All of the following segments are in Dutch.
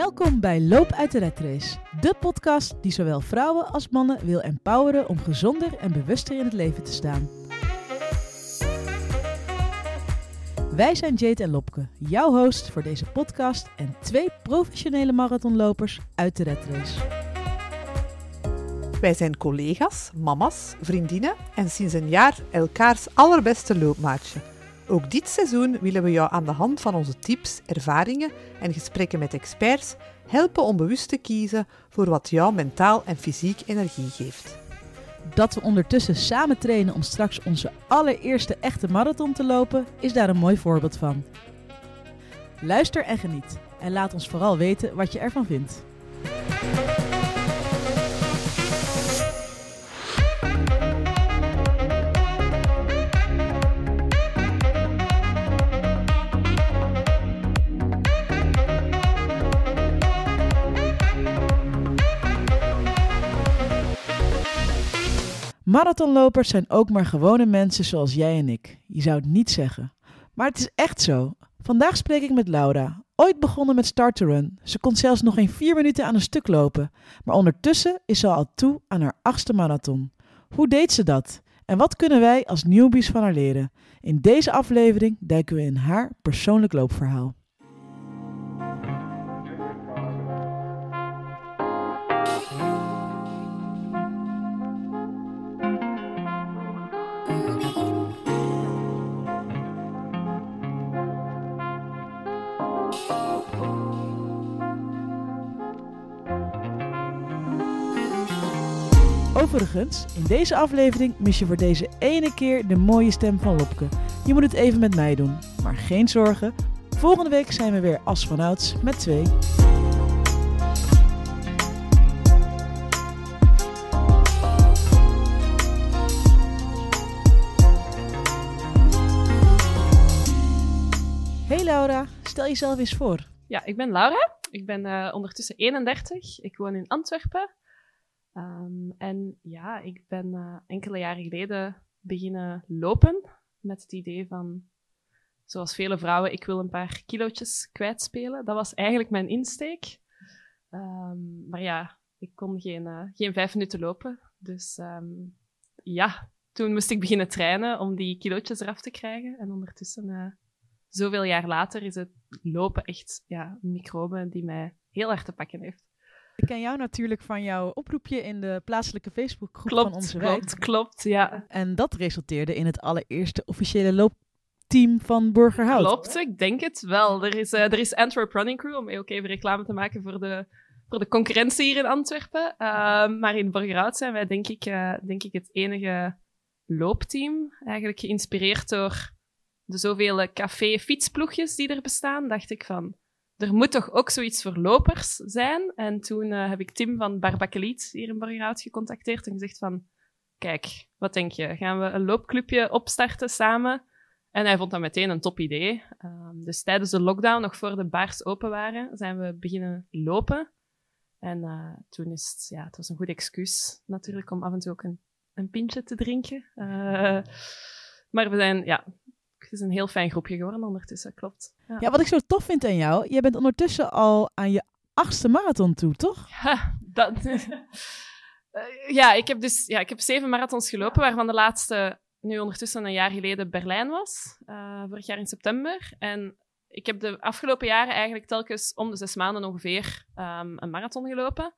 Welkom bij Loop uit de Red Race, de podcast die zowel vrouwen als mannen wil empoweren om gezonder en bewuster in het leven te staan. Wij zijn Jade en Lopke, jouw host voor deze podcast en twee professionele marathonlopers uit de Red Race. Wij zijn collega's, mama's, vriendinnen en sinds een jaar elkaars allerbeste loopmaatje. Ook dit seizoen willen we jou aan de hand van onze tips, ervaringen en gesprekken met experts helpen om bewust te kiezen voor wat jou mentaal en fysiek energie geeft. Dat we ondertussen samen trainen om straks onze allereerste echte marathon te lopen, is daar een mooi voorbeeld van. Luister en geniet en laat ons vooral weten wat je ervan vindt. Marathonlopers zijn ook maar gewone mensen zoals jij en ik. Je zou het niet zeggen. Maar het is echt zo. Vandaag spreek ik met Laura. Ooit begonnen met Start Run. Ze kon zelfs nog geen vier minuten aan een stuk lopen. Maar ondertussen is ze al toe aan haar achtste marathon. Hoe deed ze dat? En wat kunnen wij als newbies van haar leren? In deze aflevering duiken we in haar persoonlijk loopverhaal. Overigens, in deze aflevering mis je voor deze ene keer de mooie stem van Lopke. Je moet het even met mij doen. Maar geen zorgen, volgende week zijn we weer als vanouds met twee. Jezelf eens voor. Ja, ik ben Laura. Ik ben eh, ondertussen 31. Ik woon in Antwerpen. Ehm, en ja, ik ben eh, enkele jaren geleden beginnen lopen met het idee van, zoals vele vrouwen, ik wil een paar kilootjes kwijtspelen. Dat was eigenlijk mijn insteek. Ehm, maar ja, ik kon geen, eh, geen vijf minuten lopen. Dus ehm, ja, toen moest ik beginnen trainen om die kilootjes eraf te krijgen. En ondertussen, zoveel jaar later, is het lopen echt ja, een microbe die mij heel erg te pakken heeft. Ik ken jou natuurlijk van jouw oproepje in de plaatselijke Facebookgroep klopt, van onze klopt, wijk. Klopt, ja. En dat resulteerde in het allereerste officiële loopteam van Burgerhout. Klopt, ik denk het wel. Er is, uh, er is Antwerp Running Crew, om ook even reclame te maken voor de, voor de concurrentie hier in Antwerpen. Uh, maar in Burgerhout zijn wij denk ik, uh, denk ik het enige loopteam. Eigenlijk geïnspireerd door de zoveel café-fietsploegjes die er bestaan, dacht ik van er moet toch ook zoiets voor lopers zijn. En toen uh, heb ik Tim van Barbakeliet hier in Borgerhout gecontacteerd en gezegd van, kijk, wat denk je? Gaan we een loopclubje opstarten samen? En hij vond dat meteen een top idee. Um, dus tijdens de lockdown, nog voor de bars open waren, zijn we beginnen lopen. En uh, toen is het, ja, het was een goed excuus natuurlijk om af en toe ook een, een pintje te drinken. Maar we zijn, ja, is een heel fijn groepje geworden ondertussen, klopt. Ja. ja. wat ik zo tof vind aan jou, jij bent ondertussen al aan je achtste marathon toe, toch? Ja, dat, uh, ja, ik heb dus ja, ik heb zeven marathons gelopen, waarvan de laatste nu ondertussen een jaar geleden Berlijn was, uh, vorig jaar in september. En ik heb de afgelopen jaren eigenlijk telkens om de zes maanden ongeveer um, een marathon gelopen.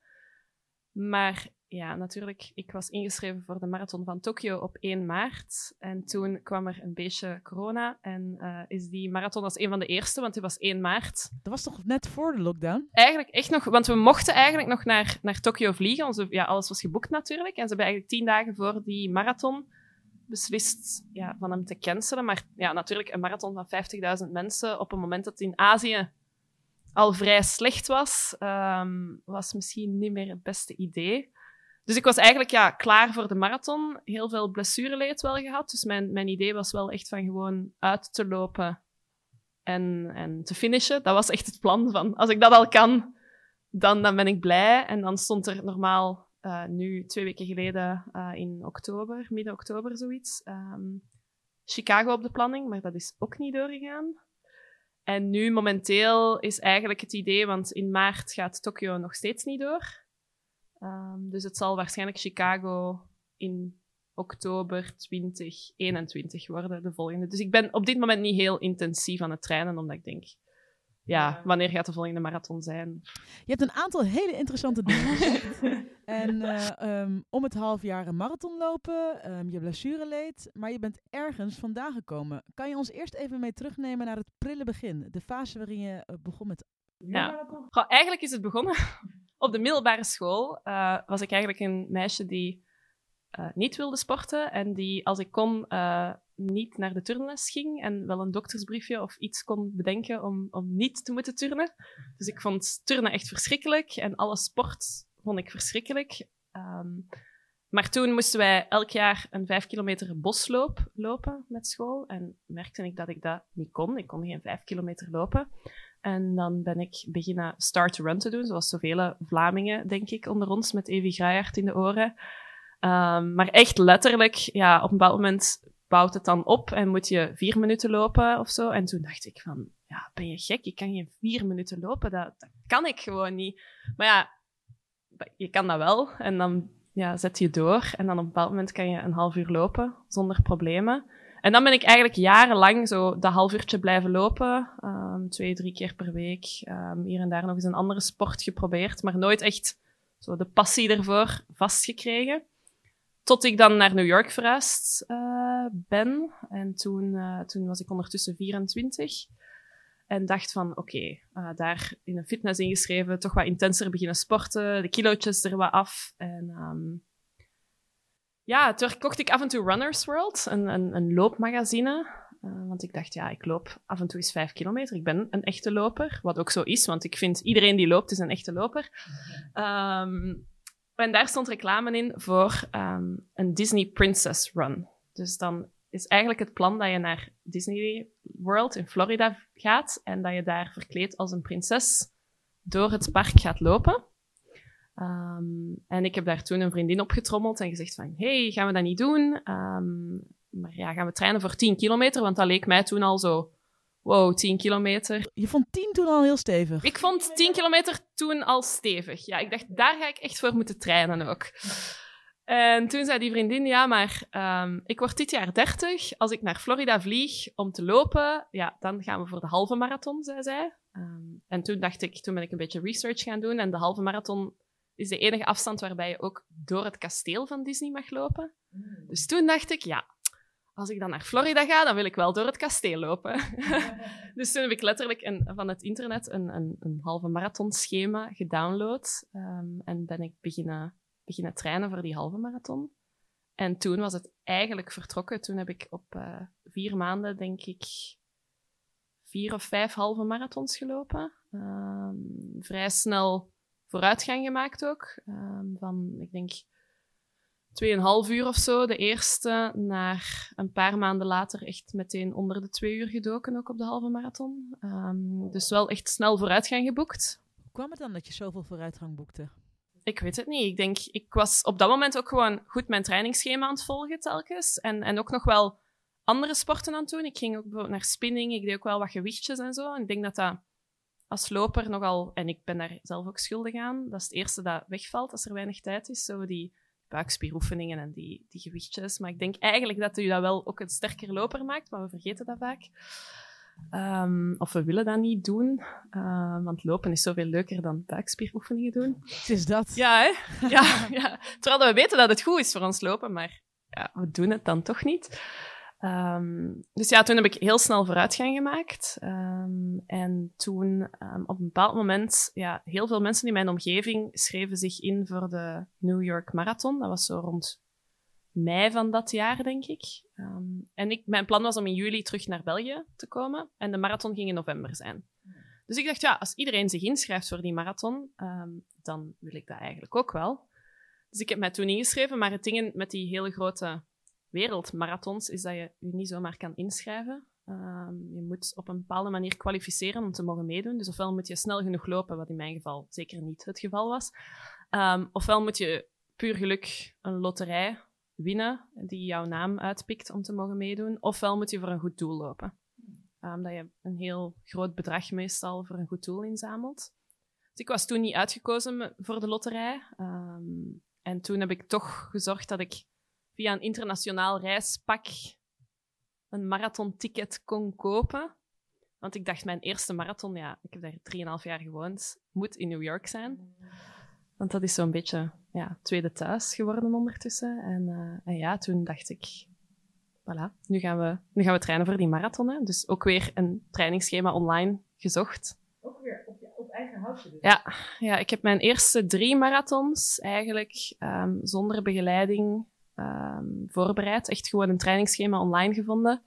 Maar ja, natuurlijk, ik was ingeschreven voor de marathon van Tokio op 1 maart. En toen kwam er een beetje corona. En uh, is die marathon als een van de eerste, want die was 1 maart. Dat was toch net voor de lockdown? Eigenlijk echt nog, want we mochten eigenlijk nog naar, naar Tokio vliegen. Onze, ja, alles was geboekt natuurlijk. En ze hebben eigenlijk tien dagen voor die marathon beslist ja, van hem te cancelen. Maar ja, natuurlijk een marathon van 50.000 mensen op een moment dat in Azië al vrij slecht was, um, was misschien niet meer het beste idee. Dus ik was eigenlijk ja, klaar voor de marathon. Heel veel blessureleed wel gehad. Dus mijn, mijn idee was wel echt van gewoon uit te lopen en, en te finishen. Dat was echt het plan van, als ik dat al kan, dan, dan ben ik blij. En dan stond er normaal, uh, nu twee weken geleden uh, in oktober, midden oktober zoiets, um, Chicago op de planning. Maar dat is ook niet doorgegaan. En nu momenteel is eigenlijk het idee, want in maart gaat Tokio nog steeds niet door. Ehm, dus het zal waarschijnlijk Chicago in oktober 2021 worden, de volgende. Dus ik ben op dit moment niet heel intensief aan het trainen, omdat ik denk, ja, wanneer gaat de volgende marathon zijn? Je hebt een aantal hele interessante dingen gezegd. en eh, ehm, om het half jaar een marathon lopen, um, je blessure leed, maar je bent ergens vandaan gekomen. Kan je ons eerst even mee terugnemen naar het prille begin? De fase waarin je uh, begon met... Ja, Goh, eigenlijk is het begonnen op de middelbare school. Uh, was ik eigenlijk een meisje die niet wilde sporten en die, als ik kon, niet naar de turnles ging en wel een doktersbriefje of iets kon bedenken om, om niet te moeten turnen. Dus ik vond turnen echt verschrikkelijk en alle sport vond ik verschrikkelijk. Um, maar toen moesten wij elk jaar een vijf kilometer bosloop lopen met school. En merkte ik dat ik dat niet kon. Ik kon geen vijf kilometer lopen. En dan ben ik beginnen start run te doen, zoals zoveel Vlamingen, denk ik, onder ons, met Evi Graaiert in de oren. Um, maar echt letterlijk, ja, op een bepaald moment bouwt het dan op en moet je vier minuten lopen of zo. En toen dacht ik van, ja, ben je gek? Ik kan geen vier minuten lopen. Dat, dat kan ik gewoon niet. Maar ja, je kan dat wel. En dan ja, zet je door. En dan op een bepaald moment kan je een half uur lopen zonder problemen. En dan ben ik eigenlijk jarenlang zo dat half uurtje blijven lopen. Um, twee, drie keer per week. Um, hier en daar nog eens een andere sport geprobeerd. Maar nooit echt zo de passie ervoor vastgekregen. Tot ik dan naar New York verhuisd uh, ben. En toen, uh, toen was ik ondertussen 24. En dacht van, oké, uh, daar in een fitness ingeschreven, toch wat intenser beginnen sporten, de kilootjes er wat af. En um, ja, toen kocht ik af en toe Runner's World, een, een, een loopmagazine. want ik dacht, ja, ik loop af en toe eens vijf kilometer. Ik ben een echte loper, wat ook zo is, want ik vind iedereen die loopt is een echte loper. Um, en daar stond reclame in voor um, een Disney Princess Run. Dus dan is eigenlijk het plan dat je naar Disney World in Florida gaat en dat je daar verkleed als een prinses door het park gaat lopen. Um, en ik heb daar toen een vriendin opgetrommeld en gezegd van, hey, gaan we dat niet doen? Um, maar ja, gaan we trainen voor 10 kilometer? Want dat leek mij toen al zo Wow, 10 kilometer. Je vond 10 toen al heel stevig? Ik vond 10 kilometer toen al stevig. Ja, ik dacht, daar ga ik echt voor moeten trainen ook. En toen zei die vriendin, ja, maar um, ik word dit jaar 30. Als ik naar Florida vlieg om te lopen, ja, dan gaan we voor de halve marathon, zei zij. Um, en toen dacht ik, toen ben ik een beetje research gaan doen. En de halve marathon is de enige afstand waarbij je ook door het kasteel van Disney mag lopen. Dus toen dacht ik, ja, als ik dan naar Florida ga, dan wil ik wel door het kasteel lopen. dus toen heb ik letterlijk een, van het internet een, een, een halve marathonschema gedownload. Um, en ben ik beginnen, beginnen trainen voor die halve marathon. En toen was het eigenlijk vertrokken. Toen heb ik op uh, vier maanden, denk ik, vier of vijf halve marathons gelopen. Um, vrij snel vooruitgang gemaakt ook. Um, van, ik denk, tweeënhalf uur of zo. De eerste, naar een paar maanden later echt meteen onder de twee uur gedoken, ook op de halve marathon. Um, dus wel echt snel vooruitgang geboekt. Hoe kwam het dan dat je zoveel vooruitgang boekte? Ik weet het niet. Ik denk, ik was op dat moment ook gewoon goed mijn trainingsschema aan het volgen telkens. En, en ook nog wel andere sporten aan het doen. Ik ging ook bijvoorbeeld naar spinning. Ik deed ook wel wat gewichtjes en zo. En ik denk dat dat als loper nogal... En ik ben daar zelf ook schuldig aan. Dat is het eerste dat wegvalt als er weinig tijd is. Zo die buikspieroefeningen en die, die gewichtjes. Maar ik denk eigenlijk dat u dat wel ook een sterker loper maakt, maar we vergeten dat vaak. Um, of we willen dat niet doen, uh, want lopen is zoveel leuker dan buikspieroefeningen doen. Het is dat. Ja, hè? Ja, ja. Terwijl we weten dat het goed is voor ons lopen, maar ja, we doen het dan toch niet. Um, dus ja, toen heb ik heel snel vooruitgang gemaakt. Um, en toen, um, op een bepaald moment, ja, heel veel mensen in mijn omgeving schreven zich in voor de New York Marathon. Dat was zo rond mei van dat jaar, denk ik. en ik, mijn plan was om in juli terug naar België te komen. En de marathon ging in november zijn. Dus ik dacht, ja, als iedereen zich inschrijft voor die marathon, dan wil ik dat eigenlijk ook wel. Dus ik heb mij toen ingeschreven, maar het ding met die hele grote wereldmarathons is dat je je niet zomaar kan inschrijven. Um, je moet op een bepaalde manier kwalificeren om te mogen meedoen. Dus ofwel moet je snel genoeg lopen, wat in mijn geval zeker niet het geval was. Um, ofwel moet je puur geluk een loterij winnen die jouw naam uitpikt om te mogen meedoen. Ofwel moet je voor een goed doel lopen. um, dat je een heel groot bedrag meestal voor een goed doel inzamelt. Dus ik was toen niet uitgekozen voor de loterij. En toen heb ik toch gezorgd dat ik via een internationaal reispak een marathonticket kon kopen. Want ik dacht, mijn eerste marathon, ja, ik heb daar 3,5 jaar gewoond, moet in New York zijn. Want dat is zo'n beetje ja, tweede thuis geworden ondertussen. En, uh, en ja, toen dacht ik, voilà, nu gaan we, nu gaan we trainen voor die marathon. Hè. Dus ook weer een trainingsschema online gezocht. Ook weer op, op eigen houtje dus? Ja, ja, ik heb mijn eerste drie marathons eigenlijk um, zonder begeleiding um, voorbereid. Echt gewoon een trainingsschema online gevonden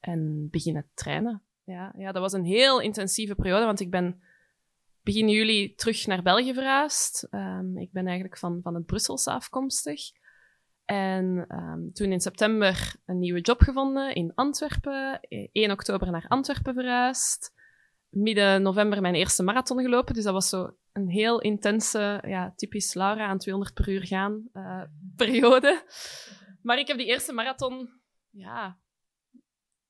en beginnen trainen. Ja, ja, dat was een heel intensieve periode, want ik ben begin juli terug naar België verhuisd. Um, ik ben eigenlijk van, van het Brusselse afkomstig. En um, toen in september een nieuwe job gevonden in Antwerpen. 1 oktober naar Antwerpen verhuisd. Midden november mijn eerste marathon gelopen. Dus dat was zo een heel intense, ja, typisch Laura aan 200 per uur gaan uh, periode. Maar ik heb die eerste marathon, ja,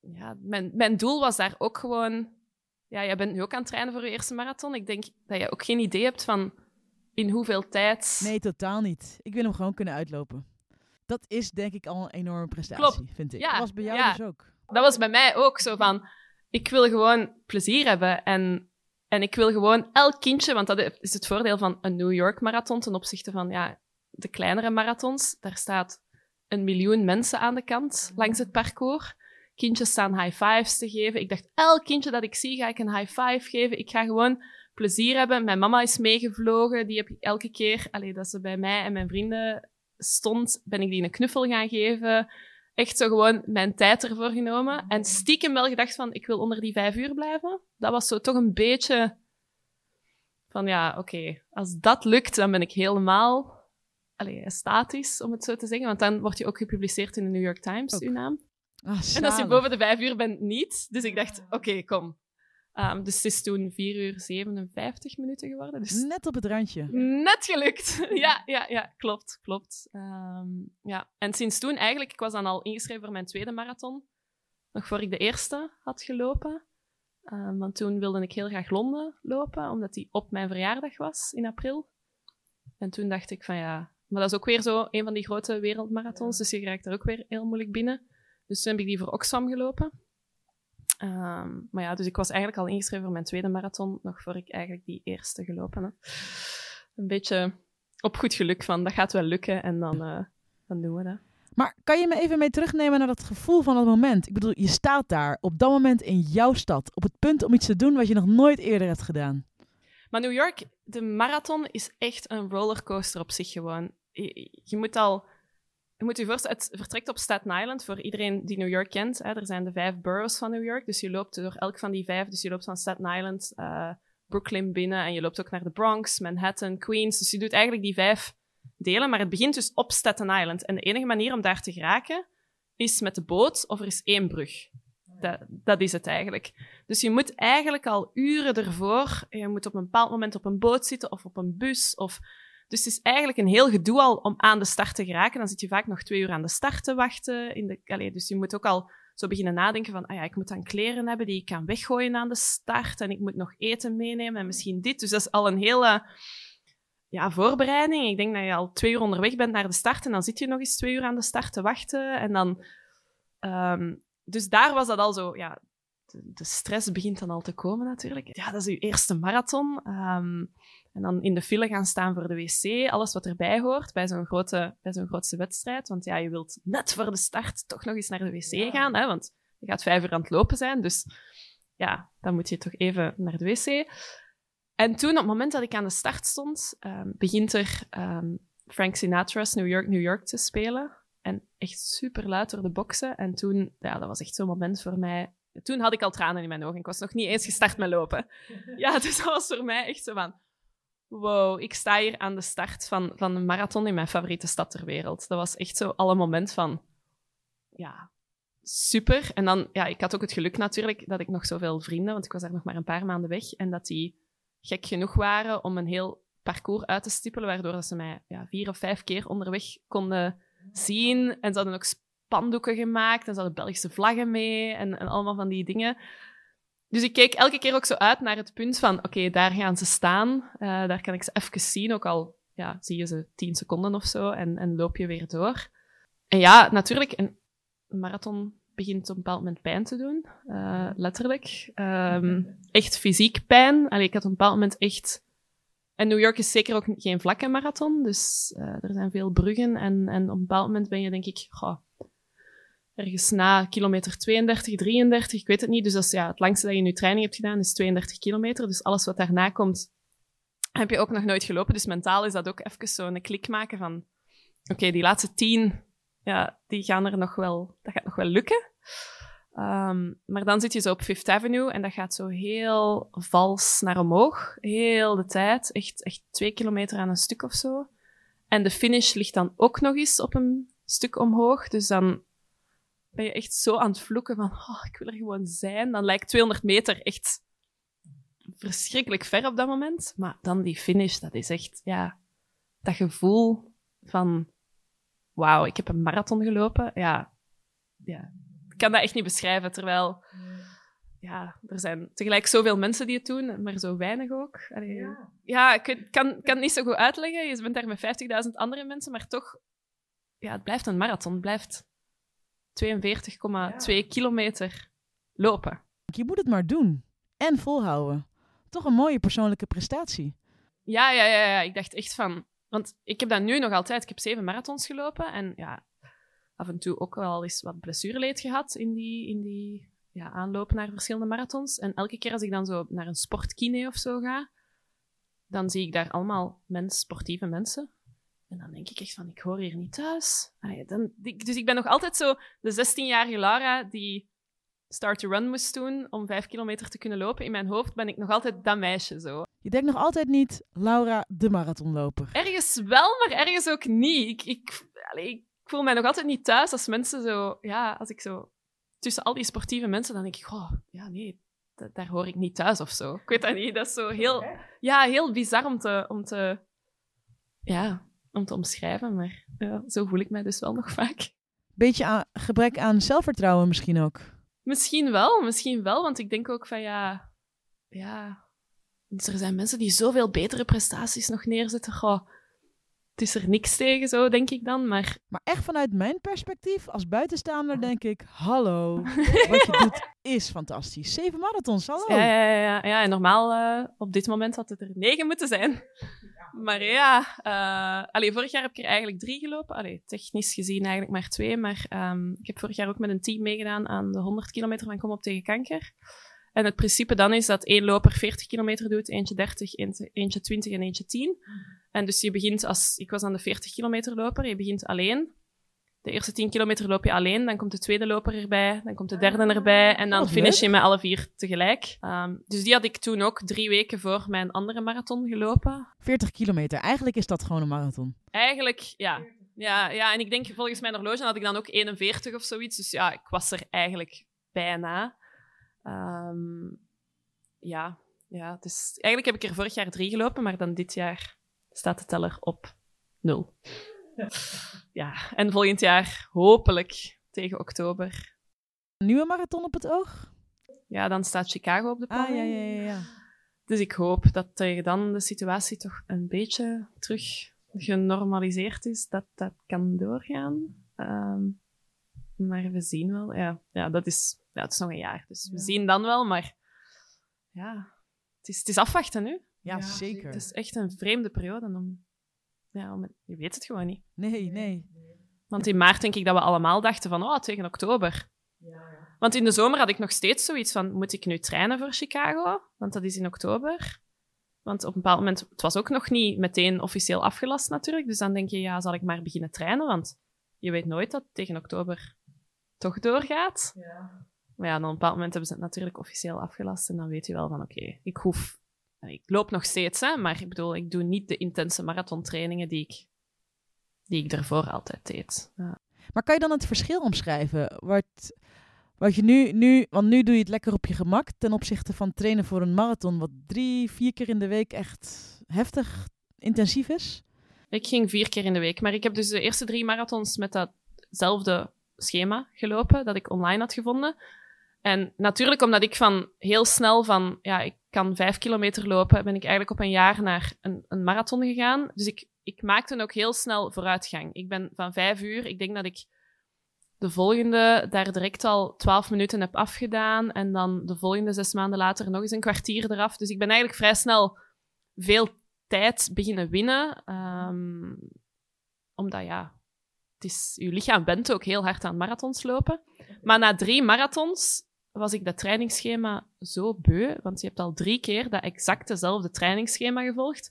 ja mijn, mijn doel was daar ook gewoon. Ja, jij bent nu ook aan het trainen voor je eerste marathon. Ik denk dat je ook geen idee hebt van in hoeveel tijd. Nee, totaal niet. Ik wil hem gewoon kunnen uitlopen. Dat is denk ik al een enorme prestatie, Klopt. vind ik. Ja, dat was bij jou ja. dus ook. Dat was bij mij ook zo van. Ik wil gewoon plezier hebben en en ik wil gewoon elk kindje, want dat is het voordeel van een New York marathon ten opzichte van ja, de kleinere marathons. Daar staat een miljoen mensen aan de kant langs het parcours. Kindjes staan high fives te geven. Ik dacht, elk kindje dat ik zie, ga ik een high five geven. Ik ga gewoon plezier hebben. Mijn mama is meegevlogen. Die heb ik elke keer, allee, dat ze bij mij en mijn vrienden stond, ben ik die een knuffel gaan geven. Echt zo gewoon mijn tijd ervoor genomen. En stiekem wel gedacht van, ik wil onder die vijf uur blijven. Dat was zo toch een beetje van, ja, oké, okay, als dat lukt, dan ben ik helemaal allee, statisch, om het zo te zeggen. Want dan word je ook gepubliceerd in de New York Times, Ook. uw naam. Ah, En als je boven de vijf uur bent, niet. Dus ik dacht, oké, kom. Um, dus het is toen 4 uur 57 minuten geworden. Dus Net op het randje. Net gelukt. ja, ja, ja, klopt, klopt. Um, ja. En sinds toen eigenlijk, ik was dan al ingeschreven voor mijn tweede marathon. Nog voor ik de eerste had gelopen. Um, want toen wilde ik heel graag Londen lopen, omdat die op mijn verjaardag was in april. En toen dacht ik van ja, maar dat is ook weer zo een van die grote wereldmarathons, dus je raakt er ook weer heel moeilijk binnen. Dus toen heb ik die voor Oxfam gelopen. Um, maar ja, dus ik was eigenlijk al ingeschreven voor mijn tweede marathon, nog voor ik eigenlijk die eerste gelopen heb. Een beetje op goed geluk van, dat gaat wel lukken en dan, uh, dan doen we dat. Maar kan je me even mee terugnemen naar dat gevoel van dat moment? Ik bedoel, je staat daar op dat moment in jouw stad, op het punt om iets te doen wat je nog nooit eerder hebt gedaan. Maar New York, de marathon is echt een rollercoaster op zich gewoon. Je, je moet al je moet je voorstellen, het vertrekt op Staten Island voor iedereen die New York kent. Hè. Er zijn de vijf boroughs van New York, dus je loopt door elk van die vijf. Dus je loopt van Staten Island, uh, Brooklyn binnen en je loopt ook naar de Bronx, Manhattan, Queens. Dus je doet eigenlijk die vijf delen, maar het begint dus op Staten Island. En de enige manier om daar te geraken is met de boot of er is één brug. Dat, dat is het eigenlijk. Dus je moet eigenlijk al uren ervoor, je moet op een bepaald moment op een boot zitten of op een bus of... Dus het is eigenlijk een heel gedoe al om aan de start te geraken. Dan zit je vaak nog twee uur aan de start te wachten. In de, dus je moet ook al zo beginnen nadenken van, ah ja, ik moet dan kleren hebben die ik kan weggooien aan de start. En ik moet nog eten meenemen en misschien dit. Dus dat is al een hele ja, voorbereiding. Ik denk dat je al twee uur onderweg bent naar de start. En dan zit je nog eens twee uur aan de start te wachten. En dan... Um, dus daar was dat al zo, ja... De, stress begint dan al te komen natuurlijk. Ja, dat is je eerste marathon. Um, en dan in de file gaan staan voor de wc, alles wat erbij hoort bij zo'n grote, bij zo'n grootste wedstrijd. Want ja, je wilt net voor de start toch nog eens naar de wc ja. gaan, hè, want je gaat vijf uur aan het lopen zijn. Dus ja, dan moet je toch even naar de wc. En toen, op het moment dat ik aan de start stond, um, begint er um, Frank Sinatra's New York, New York te spelen. En echt super luid door de boksen. En toen, ja, dat was echt zo'n moment voor mij. Toen had ik al tranen in mijn ogen. Ik was nog niet eens gestart met lopen. Ja, dus dat was voor mij echt zo van wow, ik sta hier aan de start van, van een marathon in mijn favoriete stad ter wereld. Dat was echt zo al een moment van, ja, super. En dan, ja, ik had ook het geluk natuurlijk dat ik nog zoveel vrienden, want ik was daar nog maar een paar maanden weg, en dat die gek genoeg waren om een heel parcours uit te stippelen, waardoor ze mij ja, vier of vijf keer onderweg konden zien. En ze hadden ook spandoeken gemaakt, en ze hadden Belgische vlaggen mee, en, en allemaal van die dingen. Dus ik keek elke keer ook zo uit naar het punt van, oké, daar gaan ze staan. Uh, daar kan ik ze even zien, ook al ja, zie je ze tien seconden of zo en, en loop je weer door. En ja, natuurlijk, een marathon begint op een bepaald moment pijn te doen, uh, letterlijk. Um, echt fysiek pijn. Allee, ik had op een bepaald moment echt... En New York is zeker ook geen vlakke marathon, dus uh, er zijn veel bruggen. En, en op een bepaald moment ben je, denk ik, goh, ergens na kilometer 32, 33, ik weet het niet. Dus dat is ja, het langste dat je nu training hebt gedaan, is 32 kilometer. Dus alles wat daarna komt, heb je ook nog nooit gelopen. Dus mentaal is dat ook even zo een klik maken van... Oké, die laatste tien, ja, die gaan er nog wel... Dat gaat nog wel lukken. Um, maar dan zit je zo op Fifth Avenue en dat gaat zo heel vals naar omhoog. Heel de tijd. Echt, echt twee kilometer aan een stuk of zo. En de finish ligt dan ook nog eens op een stuk omhoog. Dus dan ben je echt zo aan het vloeken van, oh, ik wil er gewoon zijn. Dan lijkt 200 meter echt verschrikkelijk ver op dat moment. Maar dan die finish, dat is echt, ja, dat gevoel van, wauw, ik heb een marathon gelopen. Ja, ja, ik kan dat echt niet beschrijven. Terwijl, ja, er zijn tegelijk zoveel mensen die het doen, maar zo weinig ook. Allee, ja. ja, ik kan, kan het niet zo goed uitleggen. Je bent daar met 50.000 andere mensen, maar toch, ja, het blijft een marathon. Het blijft 42,2 kilometer lopen. Je moet het maar doen en volhouden. Toch een mooie persoonlijke prestatie. Ja, ja, ja, ja. Ik dacht echt van... Want ik heb dat nu nog altijd. Ik heb zeven marathons gelopen. En ja, af en toe ook wel eens wat blessureleed gehad in die, in die ja, aanloop naar verschillende marathons. En elke keer als ik dan zo naar een sportkine of zo ga, dan zie ik daar allemaal mens, sportieve mensen. En dan denk ik echt van, ik hoor hier niet thuis. dan, dus ik ben nog altijd zo de 16-jarige Lara die start to run moest doen om vijf kilometer te kunnen lopen. In mijn hoofd ben ik nog altijd dat meisje zo. Je denkt nog altijd niet, Laura, de marathonloper. Ergens wel, maar ergens ook niet. Ik, ik, ik voel mij nog altijd niet thuis als mensen zo... Ja, als ik zo... Tussen al die sportieve mensen, dan denk ik, oh, ja, nee, daar hoor ik niet thuis of zo. Ik weet dat niet. Dat is zo heel... Ja, heel bizar om te... Om te ja, om te omschrijven, maar ja, zo voel ik mij dus wel nog vaak. Beetje aan, gebrek aan zelfvertrouwen misschien ook. Misschien wel, misschien wel, want ik denk ook van ja, ja, dus er zijn mensen die zoveel betere prestaties nog neerzetten. Goh, het is er niks tegen, zo denk ik dan. Maar, maar echt vanuit mijn perspectief, als buitenstaander, denk ik: hallo, wat je doet is fantastisch. Zeven marathons, hallo. Ja, ja, ja, ja. en normaal uh, op dit moment had het er negen moeten zijn. Maar ja, uh, allee, vorig jaar heb ik er eigenlijk drie gelopen. Allee, technisch gezien eigenlijk maar twee. Maar um, ik heb vorig jaar ook met een team meegedaan aan de 100 kilometer van Kom op tegen kanker. En het principe dan is dat één loper 40 kilometer doet, eentje 30, eentje 20 en eentje 10. En dus je begint als, ik was aan de 40 kilometer loper, je begint alleen. De eerste 10 kilometer loop je alleen, dan komt de tweede loper erbij, dan komt de derde erbij en dan oh, finish je met alle vier tegelijk. Um, dus die had ik toen ook drie weken voor mijn andere marathon gelopen. 40 kilometer, eigenlijk is dat gewoon een marathon. Eigenlijk, ja. Ja, ja, en ik denk volgens mijn horloge had ik dan ook 41 of zoiets. Dus ja, ik was er eigenlijk bijna. Um, ja, ja dus eigenlijk heb ik er vorig jaar drie gelopen, maar dan dit jaar staat de teller op nul. Ja, en volgend jaar hopelijk tegen oktober. Een nieuwe marathon op het oog? Ja, dan staat Chicago op de planning. Ah, ja, ja, ja, Dus ik hoop dat tegen dan de situatie toch een beetje terug genormaliseerd is, dat dat kan doorgaan. Um, maar we zien wel. Ja, ja, dat is, ja, het is nog een jaar, dus we zien dan wel. Maar ja, het is, het is afwachten nu. Ja, zeker. Het is echt een vreemde periode om ja, je weet het gewoon niet. Nee, nee. Want in maart denk ik dat we allemaal dachten van, oh, tegen oktober. Ja, ja. Want in de zomer had ik nog steeds zoiets van, moet ik nu trainen voor Chicago? Want dat is in oktober. Want op een bepaald moment, het was ook nog niet meteen officieel afgelast natuurlijk. Dus dan denk je, ja, zal ik maar beginnen trainen? Want je weet nooit dat het tegen oktober toch doorgaat. Ja. Maar ja, dan op een bepaald moment hebben ze het natuurlijk officieel afgelast. En dan weet je wel van, oké, ik hoef ik loop nog steeds, hè, maar ik bedoel, ik doe niet de intense marathontrainingen die ik, die ik daarvoor altijd deed. Ja. Maar kan je dan het verschil omschrijven? Wat, wat je nu, nu, want nu doe je het lekker op je gemak ten opzichte van trainen voor een marathon, wat drie, vier keer in de week echt heftig intensief is? Ik ging vier keer in de week, maar ik heb dus de eerste drie marathons met datzelfde schema gelopen dat ik online had gevonden. En natuurlijk, omdat ik van heel snel van, ja, ik kan vijf kilometer lopen, ben ik eigenlijk op een jaar naar een, een marathon gegaan. Dus ik, ik maakte ook heel snel vooruitgang. Ik ben van vijf uur, ik denk dat ik de volgende daar direct al twaalf minuten heb afgedaan. En dan de volgende zes maanden later nog eens een kwartier eraf. Dus ik ben eigenlijk vrij snel veel tijd beginnen winnen. Um, omdat ja, het is, je lichaam bent ook heel hard aan marathons lopen. Maar na drie marathons was ik dat trainingsschema zo beu, want je hebt al drie keer dat exact dezelfde trainingsschema gevolgd.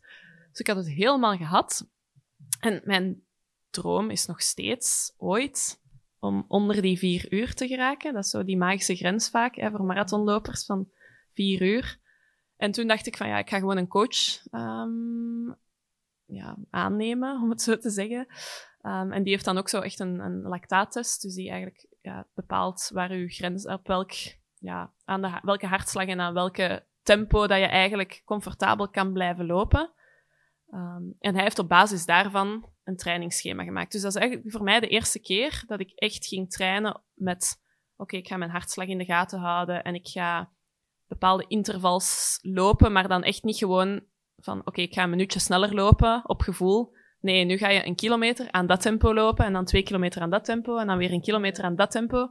Dus ik had het helemaal gehad. En mijn droom is nog steeds ooit om onder die vier uur te geraken. Dat is zo die magische grens vaak hè, voor marathonlopers van vier uur. En toen dacht ik van ja, ik ga gewoon een coach um, ja, aannemen, om het zo te zeggen. Um, en die heeft dan ook zo echt een, een lactaattest, dus die eigenlijk ja, bepaalt waar uw grens, op welk, ja, aan welke hartslag en aan welke tempo dat je eigenlijk comfortabel kan blijven lopen. Um, en hij heeft op basis daarvan een trainingsschema gemaakt. Dus dat is eigenlijk voor mij de eerste keer dat ik echt ging trainen met: oké, ik ga mijn hartslag in de gaten houden en ik ga bepaalde intervals lopen, maar dan echt niet gewoon van: oké, ik ga een minuutje sneller lopen op gevoel. Nee, nu ga je een kilometer aan dat tempo lopen en dan twee kilometer aan dat tempo en dan weer een kilometer aan dat tempo.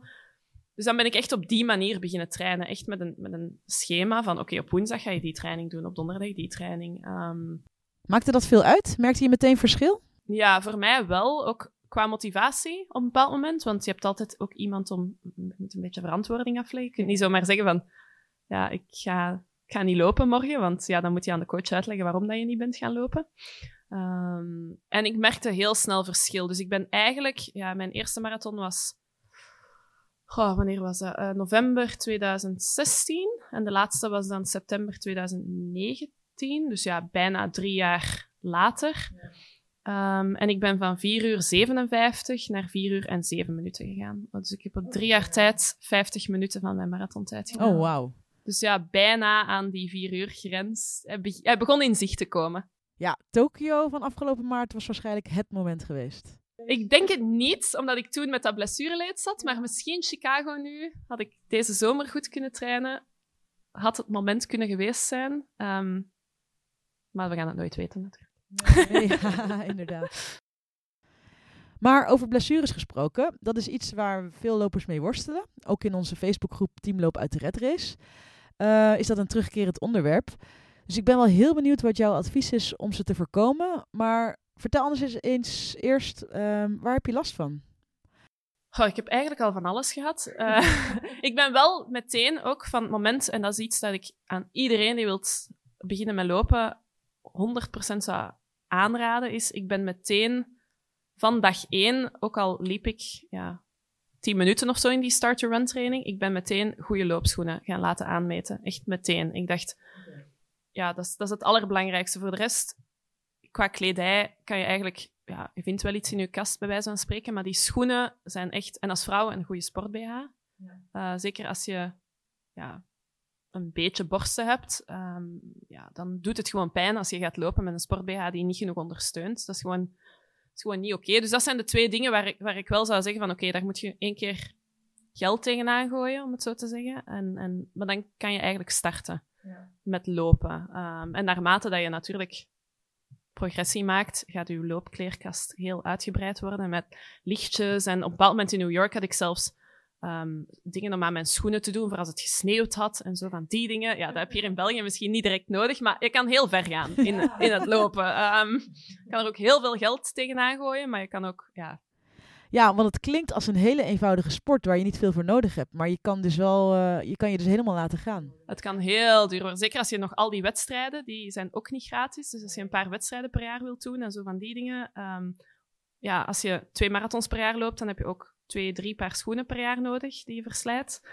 Dus dan ben ik echt op die manier beginnen trainen. Echt met een, met een schema van, oké, op woensdag ga je die training doen, op donderdag die training. Um... Maakte dat veel uit? Merkte je meteen verschil? Ja, voor mij wel. Ook qua motivatie op een bepaald moment. Want je hebt altijd ook iemand om met een beetje verantwoording afleggen. Je kunt niet zomaar zeggen van, ja, ik ga, ik ga niet lopen morgen. Want ja, dan moet je aan de coach uitleggen waarom dat je niet bent gaan lopen. Um, en ik merkte heel snel verschil. Dus ik ben eigenlijk, ja, mijn eerste marathon was, goh, wanneer was dat? Uh, november 2016. En de laatste was dan september 2019. Dus ja, bijna drie jaar later. Ja. Um, en ik ben van 4 uur 57 naar 4 uur en 7 minuten gegaan. Dus ik heb op drie jaar tijd 50 minuten van mijn marathontijd gedaan. Oh, wauw. Dus ja, bijna aan die 4 uur grens. Hij begon in zicht te komen. Ja, Tokio van afgelopen maart was waarschijnlijk het moment geweest. Ik denk het niet, omdat ik toen met dat blessureleed zat. Maar misschien Chicago nu. Had ik deze zomer goed kunnen trainen. Had het moment kunnen geweest zijn. Um, maar we gaan het nooit weten natuurlijk. Nee, ja, inderdaad. Maar over blessures gesproken, dat is iets waar veel lopers mee worstelen. Ook in onze Facebookgroep Teamloop uit de Red Race uh, is dat een terugkerend onderwerp. Dus ik ben wel heel benieuwd wat jouw advies is om ze te voorkomen. Maar vertel anders eens, eens eerst, um, waar heb je last van? Oh, ik heb eigenlijk al van alles gehad. Uh, ik ben wel meteen ook van het moment, en dat is iets dat ik aan iedereen die wilt beginnen met lopen 100% zou aanraden, is ik ben meteen van dag één, ook al liep ik ja, 10 minuten of zo in die start-to-run training, ik ben meteen goede loopschoenen gaan laten aanmeten. Echt meteen. Ik dacht, ja, dat is, dat is het allerbelangrijkste. Voor de rest, qua kledij kan je eigenlijk... Ja, je vindt wel iets in je kast, bij wijze van spreken, maar die schoenen zijn echt... En als vrouw een goede sport-BH. Ja. Uh, zeker als je ja, een beetje borsten hebt, um, ja, dan doet het gewoon pijn als je gaat lopen met een sport-BH die niet genoeg ondersteunt. Dat is gewoon, dat is gewoon niet oké. Okay. Dus dat zijn de twee dingen waar ik, waar ik wel zou zeggen van oké, okay, daar moet je één keer geld tegenaan gooien, om het zo te zeggen. En, en, maar dan kan je eigenlijk starten ja. met lopen. Um, en naarmate dat je natuurlijk progressie maakt, gaat je loopkleerkast heel uitgebreid worden met lichtjes. En op een bepaald moment in New York had ik zelfs um, dingen om aan mijn schoenen te doen voor als het gesneeuwd had en zo van die dingen. Ja, dat heb je hier in België misschien niet direct nodig, maar je kan heel ver gaan in, in het lopen. Um, je kan er ook heel veel geld tegenaan gooien, maar je kan ook ja, ja, want het klinkt als een hele eenvoudige sport waar je niet veel voor nodig hebt. Maar je kan, dus wel, uh, je kan je dus helemaal laten gaan. Het kan heel duur worden. Zeker als je nog al die wedstrijden, die zijn ook niet gratis. Dus als je een paar wedstrijden per jaar wilt doen en zo van die dingen. Um, ja, als je twee marathons per jaar loopt, dan heb je ook twee, drie paar schoenen per jaar nodig die je verslijt.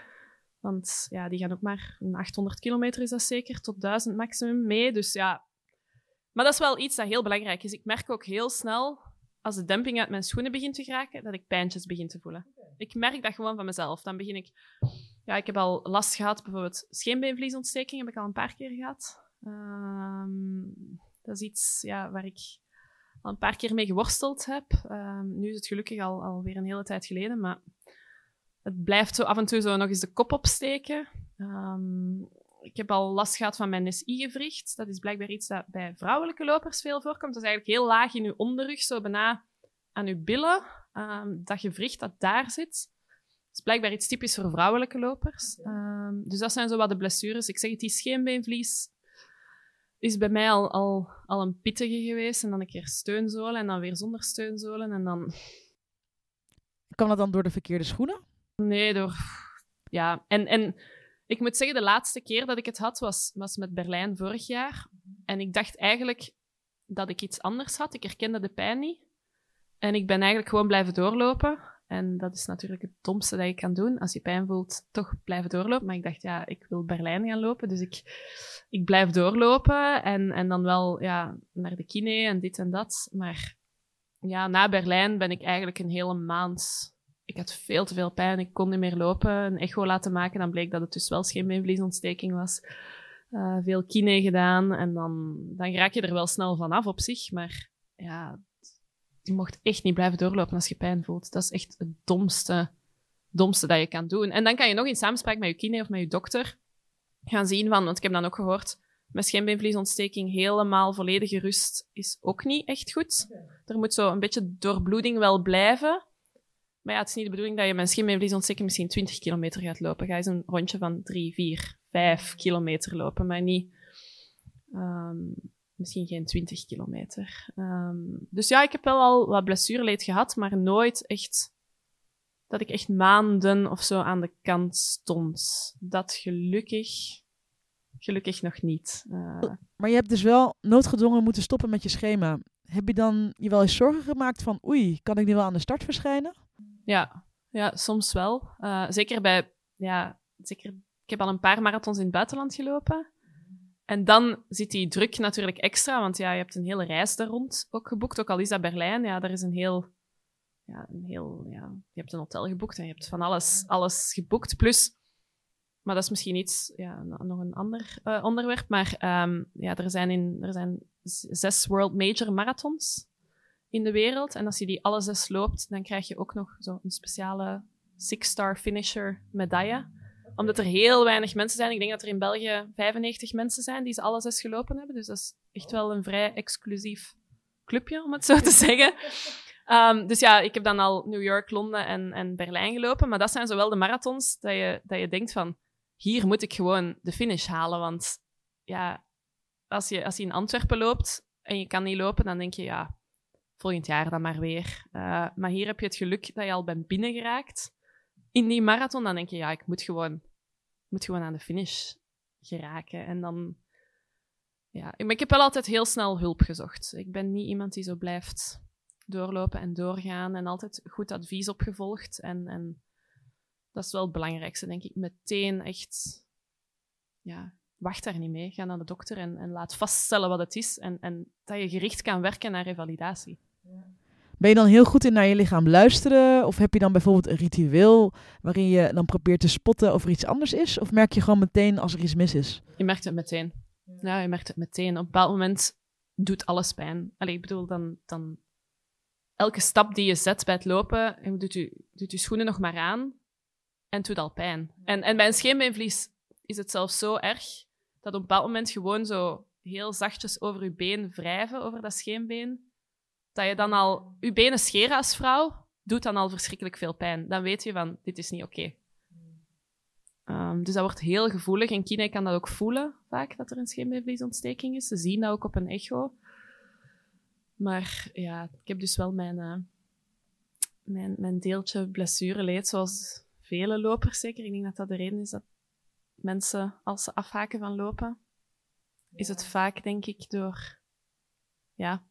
Want ja, die gaan ook maar 800 kilometer is dat zeker, tot 1000 maximum mee. Dus ja, maar dat is wel iets dat heel belangrijk is. Ik merk ook heel snel als de demping uit mijn schoenen begint te geraken, dat ik pijntjes begin te voelen. Ik merk dat gewoon van mezelf. Dan begin ik... Ja, ik heb al last gehad, bijvoorbeeld scheenbeenvliesontsteking heb ik al een paar keer gehad. Um, dat is iets ja, waar ik al een paar keer mee geworsteld heb. Um, nu is het gelukkig al, alweer een hele tijd geleden, maar het blijft zo af en toe zo nog eens de kop opsteken. Ehm, ik heb al last gehad van mijn SI-gewricht. Dat is blijkbaar iets dat bij vrouwelijke lopers veel voorkomt. Dat is eigenlijk heel laag in je onderrug, zo bijna aan je billen. Ehm, dat gewricht dat daar zit. Dat is blijkbaar iets typisch voor vrouwelijke lopers. Ehm, dus dat zijn zo wat de blessures. Ik zeg het, die scheenbeenvlies is bij mij al, al, al een pittige geweest. En dan een keer steunzolen en dan weer zonder steunzolen. En dan... Kan dat dan door de verkeerde schoenen? Nee, door... Ja, en... en ik moet zeggen, de laatste keer dat ik het had was, met Berlijn vorig jaar. En ik dacht eigenlijk dat ik iets anders had. Ik herkende de pijn niet. En ik ben eigenlijk gewoon blijven doorlopen. En dat is natuurlijk het domste dat je kan doen. Als je pijn voelt, toch blijven doorlopen. Maar ik dacht, ja, ik wil Berlijn gaan lopen. Dus ik, ik blijf doorlopen. En, en dan wel ja, naar de kine en dit en dat. Maar ja, na Berlijn ben ik eigenlijk een hele maand ik had veel te veel pijn, ik kon niet meer lopen. Een echo laten maken, dan bleek dat het dus wel scheenbeenvliesontsteking was. Uh, veel kine gedaan en dan, dan raak je er wel snel vanaf op zich. Maar ja, je mocht echt niet blijven doorlopen als je pijn voelt. Dat is echt het domste, domste dat je kan doen. En dan kan je nog in samenspraak met je kine of met je dokter gaan zien van, want ik heb dan ook gehoord, met scheenbeenvliesontsteking helemaal volledige rust is ook niet echt goed. Er moet zo een beetje doorbloeding wel blijven. Maar ja, het is niet de bedoeling dat je met scheenbeenvliesontsteking misschien 20 kilometer gaat lopen. Ga eens een rondje van 3, 4, 5 kilometer lopen, maar niet... Um, misschien geen 20 kilometer. Um, dus ja, ik heb wel al wat blessureleed gehad, maar nooit echt dat ik echt maanden of zo aan de kant stond. Dat gelukkig, gelukkig nog niet. Uh, maar je hebt dus wel noodgedwongen moeten stoppen met je schema. Heb je dan je wel eens zorgen gemaakt van, oei, kan ik nu wel aan de start verschijnen? Ja, ja soms wel. Uh, zeker bij, ja, zeker, ik heb al een paar marathons in het buitenland gelopen. En dan zit die druk natuurlijk extra, want ja, je hebt een hele reis daar rond ook geboekt. Ook al is dat Berlijn, ja, daar is een heel, ja, een heel, ja, je hebt een hotel geboekt en je hebt van alles, alles geboekt. Plus, maar dat is misschien iets, ja, nog een ander uh, onderwerp, maar um, ja, er zijn, in, er zijn zes World Major Marathons in de wereld. En als je die alle zes loopt, dan krijg je ook nog zo een speciale six-star finisher medaille. Omdat er heel weinig mensen zijn. Ik denk dat er in België 95 mensen zijn die ze alle zes gelopen hebben. Dus dat is echt wel een vrij exclusief clubje, om het zo te zeggen. Um, dus ja, ik heb dan al New York, Londen en, en Berlijn gelopen. Maar dat zijn zowel de marathons dat je, dat je denkt van... Hier moet ik gewoon de finish halen. Want ja, als je, als je in Antwerpen loopt en je kan niet lopen, dan denk je... Ja, volgend jaar dan maar weer. Uh, maar hier heb je het geluk dat je al bent binnengeraakt in die marathon. Dan denk je, ja, ik moet gewoon, moet gewoon aan de finish geraken. En dan... Ja, ik heb wel altijd heel snel hulp gezocht. Ik ben niet iemand die zo blijft doorlopen en doorgaan en altijd goed advies opgevolgd. En, en dat is wel het belangrijkste, denk ik. Meteen echt... Ja, wacht daar niet mee. Ga naar de dokter en, en laat vaststellen wat het is. En, en dat je gericht kan werken naar revalidatie. Ben je dan heel goed in naar je lichaam luisteren? Of heb je dan bijvoorbeeld een ritueel waarin je dan probeert te spotten of er iets anders is? Of merk je gewoon meteen als er iets mis is? Je merkt het meteen. Ja, je merkt het meteen. Op een bepaald moment doet alles pijn. Allee, ik bedoel, dan, dan... Elke stap die je zet bij het lopen, doet je, doet je schoenen nog maar aan en het doet al pijn. En, en bij een scheenbeenvlies is het zelfs zo erg dat op een bepaald moment gewoon zo heel zachtjes over je been wrijven, over dat scheenbeen dat je dan al je benen scheren als vrouw, doet dan al verschrikkelijk veel pijn. Dan weet je van, dit is niet oké. Okay. Um, dus dat wordt heel gevoelig. En Kine kan dat ook voelen, vaak, dat er een scheenbeenvliesontsteking is. Ze zien dat ook op een echo. Maar ja, ik heb dus wel mijn, uh, mijn, mijn deeltje blessureleed, zoals vele lopers zeker. Ik denk dat dat de reden is dat mensen, als ze afhaken van lopen, is het vaak, denk ik, door ja,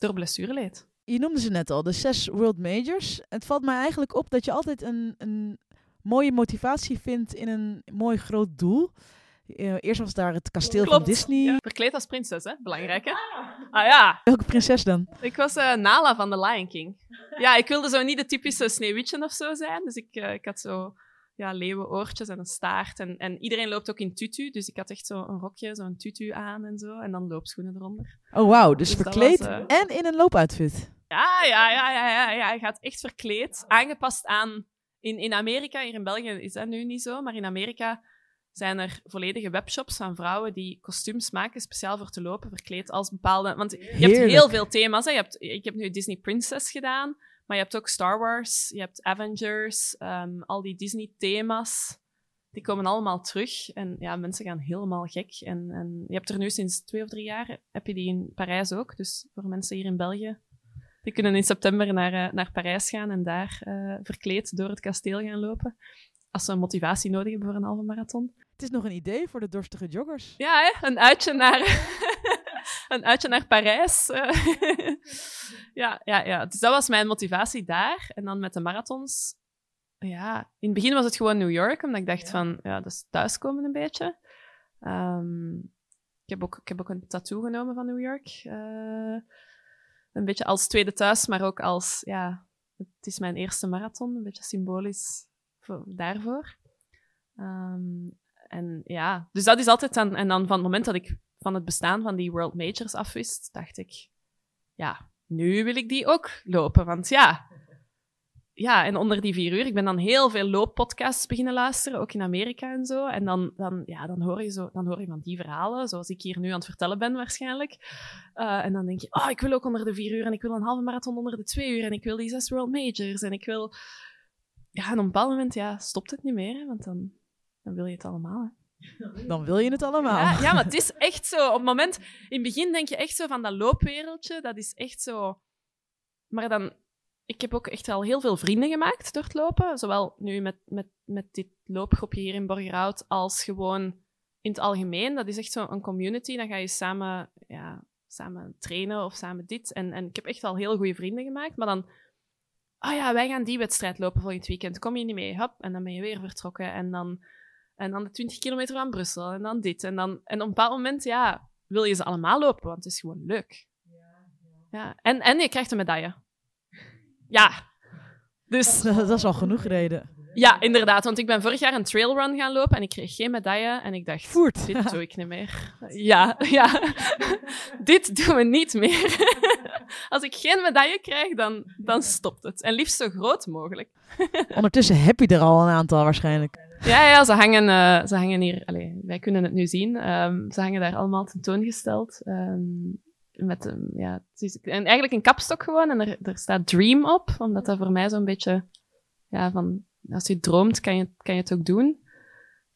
door blessureleed. Je noemde ze net al, de zes World Majors. Het valt mij eigenlijk op dat je altijd een, een mooie motivatie vindt in een mooi groot doel. Uh, eerst was daar het kasteel van Disney. Ja. Verkleed als prinses, hè? Belangrijk, hè? Ah ja. Welke prinses dan? Ik was uh, Nala van The Lion King. Ja, ik wilde zo niet de typische Sneeuwwitje of zo zijn. Dus ik, uh, ik had zo ja, leeuwenoortjes en een staart. En, en iedereen loopt ook in tutu. Dus ik had echt zo een rokje, zo'n tutu aan en zo. En dan loopschoenen eronder. Oh, wauw. Dus, dus verkleed was, uh... en in een loopuitfit. Ja, ja, ja, ja, ja, ja. Hij gaat echt verkleed. Aangepast aan in, in Amerika, hier in België is dat nu niet zo, maar in Amerika zijn er volledige webshops van vrouwen die kostuums maken, speciaal voor te lopen, verkleed als bepaalde... Want je hebt heel veel thema's. Hè. Je hebt, ik heb nu Disney Princess gedaan, maar je hebt ook Star Wars, je hebt Avengers, ehm, al die Disney-thema's. Die komen allemaal terug. En ja, mensen gaan helemaal gek. En, en je hebt er nu sinds twee of drie jaar, heb je die in Parijs ook. Dus voor mensen hier in België, die kunnen in september naar, eh, naar Parijs gaan en daar eh, verkleed door het kasteel gaan lopen. Als ze motivatie nodig hebben voor een halve marathon. Het is nog een idee voor de dorstige joggers. Ja, hè? een uitje naar, een uitje naar Parijs. ja, ja, ja, dus dat was mijn motivatie daar. En dan met de marathons. Ja, in het begin was het gewoon New York, omdat ik dacht van, ja, dat is thuiskomen een beetje. Ehm, ik, heb ook, ik heb ook een tattoo genomen van New York. Eh, een beetje als tweede thuis, maar ook als, ja, het is mijn eerste marathon, een beetje symbolisch voor, daarvoor. Ehm, en ja, dus dat is altijd dan... En dan van het moment dat ik van het bestaan van die World Majors afwist, dacht ik, ja, nu wil ik die ook lopen. Want ja, ja, en onder die vier uur, ik ben dan heel veel looppodcasts beginnen luisteren, ook in Amerika en zo. En dan, dan, ja, dan, hoor je zo, dan hoor je van die verhalen, zoals ik hier nu aan het vertellen ben waarschijnlijk. Eh, en dan denk je, oh, ik wil ook onder de vier uur en ik wil een halve marathon onder de twee uur en ik wil die zes World Majors en ik wil... Ja, en op een bepaald moment ja, stopt het niet meer, hè, want dan, dan wil je het allemaal. Dan wil je het allemaal. Ja, ja, maar het is echt zo. Op het moment, in het begin denk je echt zo van dat loopwereldje, dat is echt zo. Maar dan, ik heb ook echt al heel veel vrienden gemaakt door het lopen. Zowel nu met, met, met dit loopgroepje hier in Borgerhout, als gewoon in het algemeen. Dat is echt zo'n community. Dan ga je samen, ja, samen trainen of samen dit. En, en ik heb echt al heel goede vrienden gemaakt. Maar dan, oh ja, wij gaan die wedstrijd lopen volgend weekend. Kom je niet mee? Hop, en dan ben je weer vertrokken. En dan, en dan de 20 kilometer van Brussel. En dan dit. En, dan, en op een bepaald moment, ja, wil je ze allemaal lopen, want het is gewoon leuk. Ja, en, en je krijgt een medaille. Ja. Dus Dat is al genoeg reden. ja, inderdaad. Want ik ben vorig jaar een trailrun gaan lopen en ik kreeg geen medaille. En ik dacht, Voert. dit doe ik niet meer. Ja, ja. dit doen we niet meer. Als ik geen medaille krijg, dan, dan stopt het. En liefst zo groot mogelijk. Ondertussen heb je er al een aantal waarschijnlijk. Ja, ja ze, hangen, eh, ze hangen hier... Allee, wij kunnen het nu zien. Ehm, ze hangen daar allemaal tentoongesteld. Ehm, met, een ja, eigenlijk een kapstok gewoon. En er, er staat Dream op, omdat dat voor mij zo'n beetje... Ja, van... Als je droomt, kan je, kan je het ook doen.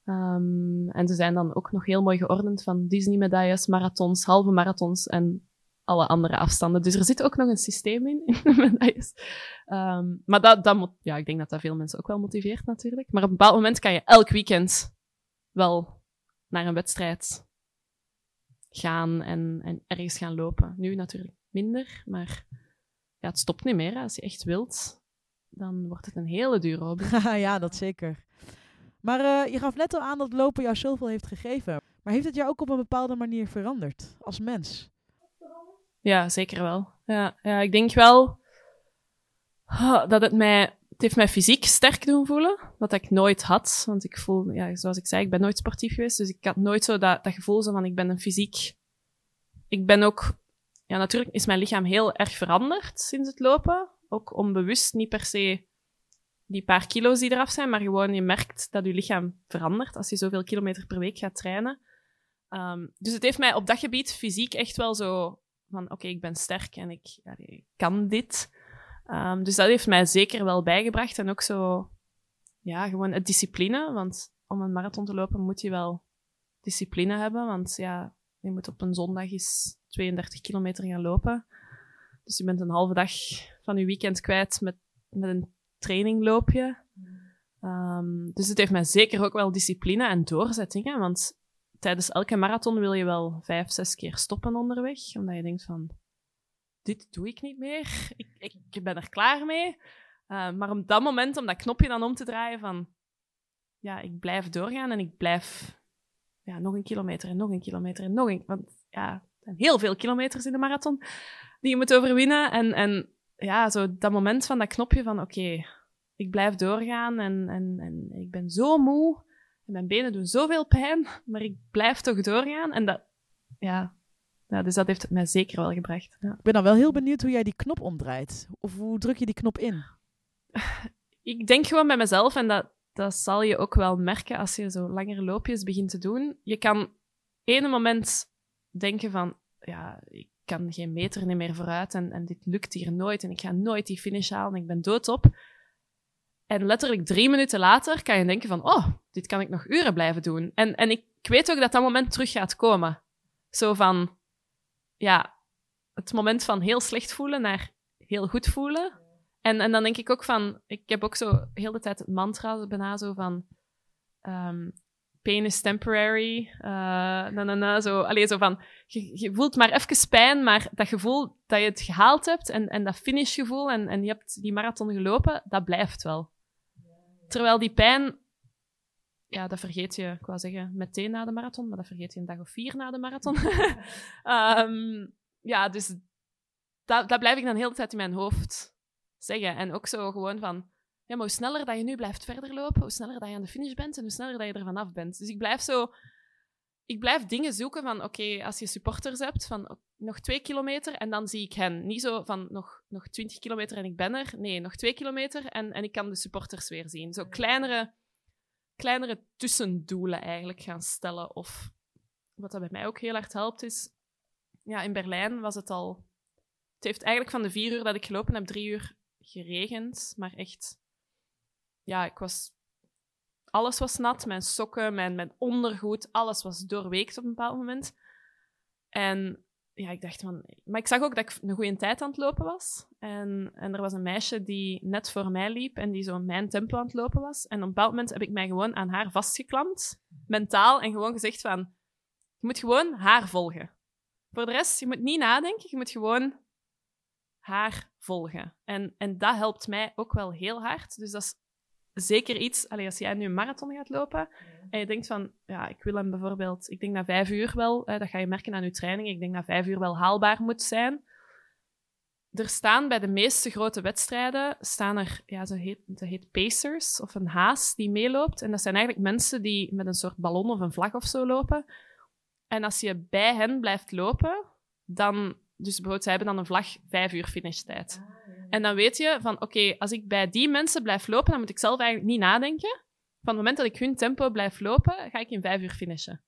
Ehm, en ze zijn dan ook nog heel mooi geordend van Disney-medailles, marathons, halve marathons en alle andere afstanden. Dus er zit ook nog een systeem in. Ehm, maar dat, dat, ja, ik denk dat dat veel mensen ook wel motiveert natuurlijk. Maar op een bepaald moment kan je elk weekend wel naar een wedstrijd gaan en, en ergens gaan lopen. Nu natuurlijk minder, maar ja, het stopt niet meer. Als je echt wilt, dan wordt het een hele dure hobby. ja, dat zeker. Maar eh, je gaf net al aan dat lopen jou zoveel heeft gegeven. Maar heeft het jou ook op een bepaalde manier veranderd als mens? Ja, zeker wel. Ja, ja ik denk wel ah, dat het mij... Het heeft mij fysiek sterk doen voelen, wat ik nooit had. Want ik voel, ja, zoals ik zei, ik ben nooit sportief geweest. Dus ik had nooit zo dat, gevoel zo van, ik ben een fysiek... Ik ben ook... Ja, natuurlijk is mijn lichaam heel erg veranderd sinds het lopen. Ook onbewust, niet per se die paar kilo's die eraf zijn, maar gewoon je merkt dat je lichaam verandert als je zoveel kilometer per week gaat trainen. Ehm, dus het heeft mij op dat gebied fysiek echt wel zo van oké, ik ben sterk en ik, kan dit. Ehm, dus dat heeft mij zeker wel bijgebracht. En ook zo, ja, gewoon het discipline. Want om een marathon te lopen moet je wel discipline hebben. Want ja, je moet op een zondag eens 32 kilometer gaan lopen. Dus je bent een halve dag van je weekend kwijt met, met een trainingloopje. Ehm, dus het heeft mij zeker ook wel discipline en doorzettingen. Want tijdens elke marathon wil je wel vijf, zes keer stoppen onderweg. Omdat je denkt van, dit doe ik niet meer. Ik, ik, ben er klaar mee. Uh, maar op dat moment, om dat knopje dan om te draaien van... Ja, ik blijf doorgaan en ik blijf... Ja, nog een kilometer en nog een kilometer en nog een... Want ja, er zijn heel veel kilometers in de marathon die je moet overwinnen. En, en ja, zo dat moment van dat knopje van... Oké, ik blijf doorgaan en, en, en ik ben zo moe... En mijn benen doen zoveel pijn, maar ik blijf toch doorgaan. En dat, ja, ja dus dat heeft het mij zeker wel gebracht. Ja. Ik ben dan wel heel benieuwd hoe jij die knop omdraait. Of hoe druk je die knop in? ik denk gewoon bij mezelf, en dat, dat zal je ook wel merken als je zo langere loopjes begint te doen. Je kan ene moment denken van, ja, ik kan geen meter meer vooruit en, en dit lukt hier nooit en ik ga nooit die finish halen en ik ben doodop. En letterlijk drie minuten later kan je denken van, oh, dit kan ik nog uren blijven doen. En, en ik weet ook dat dat moment terug gaat komen. Zo van, ja, het moment van heel slecht voelen naar heel goed voelen. En, en dan denk ik ook van, ik heb ook zo heel de tijd het mantra bijna zo van, um, pain is temporary, uh, na, na, na, zo, alleen zo van, je, je, voelt maar even pijn, maar dat gevoel dat je het gehaald hebt en, en dat finishgevoel en, en je hebt die marathon gelopen, dat blijft wel. Terwijl die pijn, ja, dat vergeet je, ik wou zeggen, meteen na de marathon, maar dat vergeet je een dag of vier na de marathon. um, ja, dus dat, dat blijf ik dan heel de tijd in mijn hoofd zeggen. En ook zo gewoon van, ja, maar hoe sneller dat je nu blijft verder lopen, hoe sneller dat je aan de finish bent en hoe sneller dat je er vanaf bent. Dus ik blijf zo, ik blijf dingen zoeken van, oké, als je supporters hebt, van nog twee kilometer en dan zie ik hen. Niet zo van nog, nog twintig kilometer en ik ben er. Nee, nog twee kilometer en, en ik kan de supporters weer zien. Zo kleinere, kleinere tussendoelen eigenlijk gaan stellen. Of wat dat bij mij ook heel hard helpt is, ja, in Berlijn was het al... Het heeft eigenlijk van de vier uur dat ik gelopen heb, drie uur geregend. Maar echt... Ja, ik was... Alles was nat. Mijn sokken, mijn, mijn ondergoed, alles was doorweekt op een bepaald moment. En ja, ik dacht van... Maar ik zag ook dat ik een goede tijd aan het lopen was. En, en er was een meisje die net voor mij liep en die zo mijn tempo aan het lopen was. En op een bepaald moment heb ik mij gewoon aan haar vastgeklampt, mentaal, en gewoon gezegd van... Je moet gewoon haar volgen. Voor de rest, je moet niet nadenken, je moet gewoon haar volgen. En, en dat helpt mij ook wel heel hard. Dus dat is zeker iets, als jij nu een marathon gaat lopen en je denkt van, ja, ik wil hem bijvoorbeeld, ik denk dat vijf uur wel, dat ga je merken aan je training, ik denk dat vijf uur wel haalbaar moet zijn. Er staan bij de meeste grote wedstrijden, staan er, ja, ze heet, ze heet pacers, of een haas die meeloopt. En dat zijn eigenlijk mensen die met een soort ballon of een vlag of zo lopen. En als je bij hen blijft lopen, dan... Dus bijvoorbeeld, zij hebben dan een vlag vijf uur finishtijd. En dan weet je van, oké, als ik bij die mensen blijf lopen, dan moet ik zelf eigenlijk niet nadenken. Van het moment dat ik hun tempo blijf lopen, ga ik in vijf uur finishen.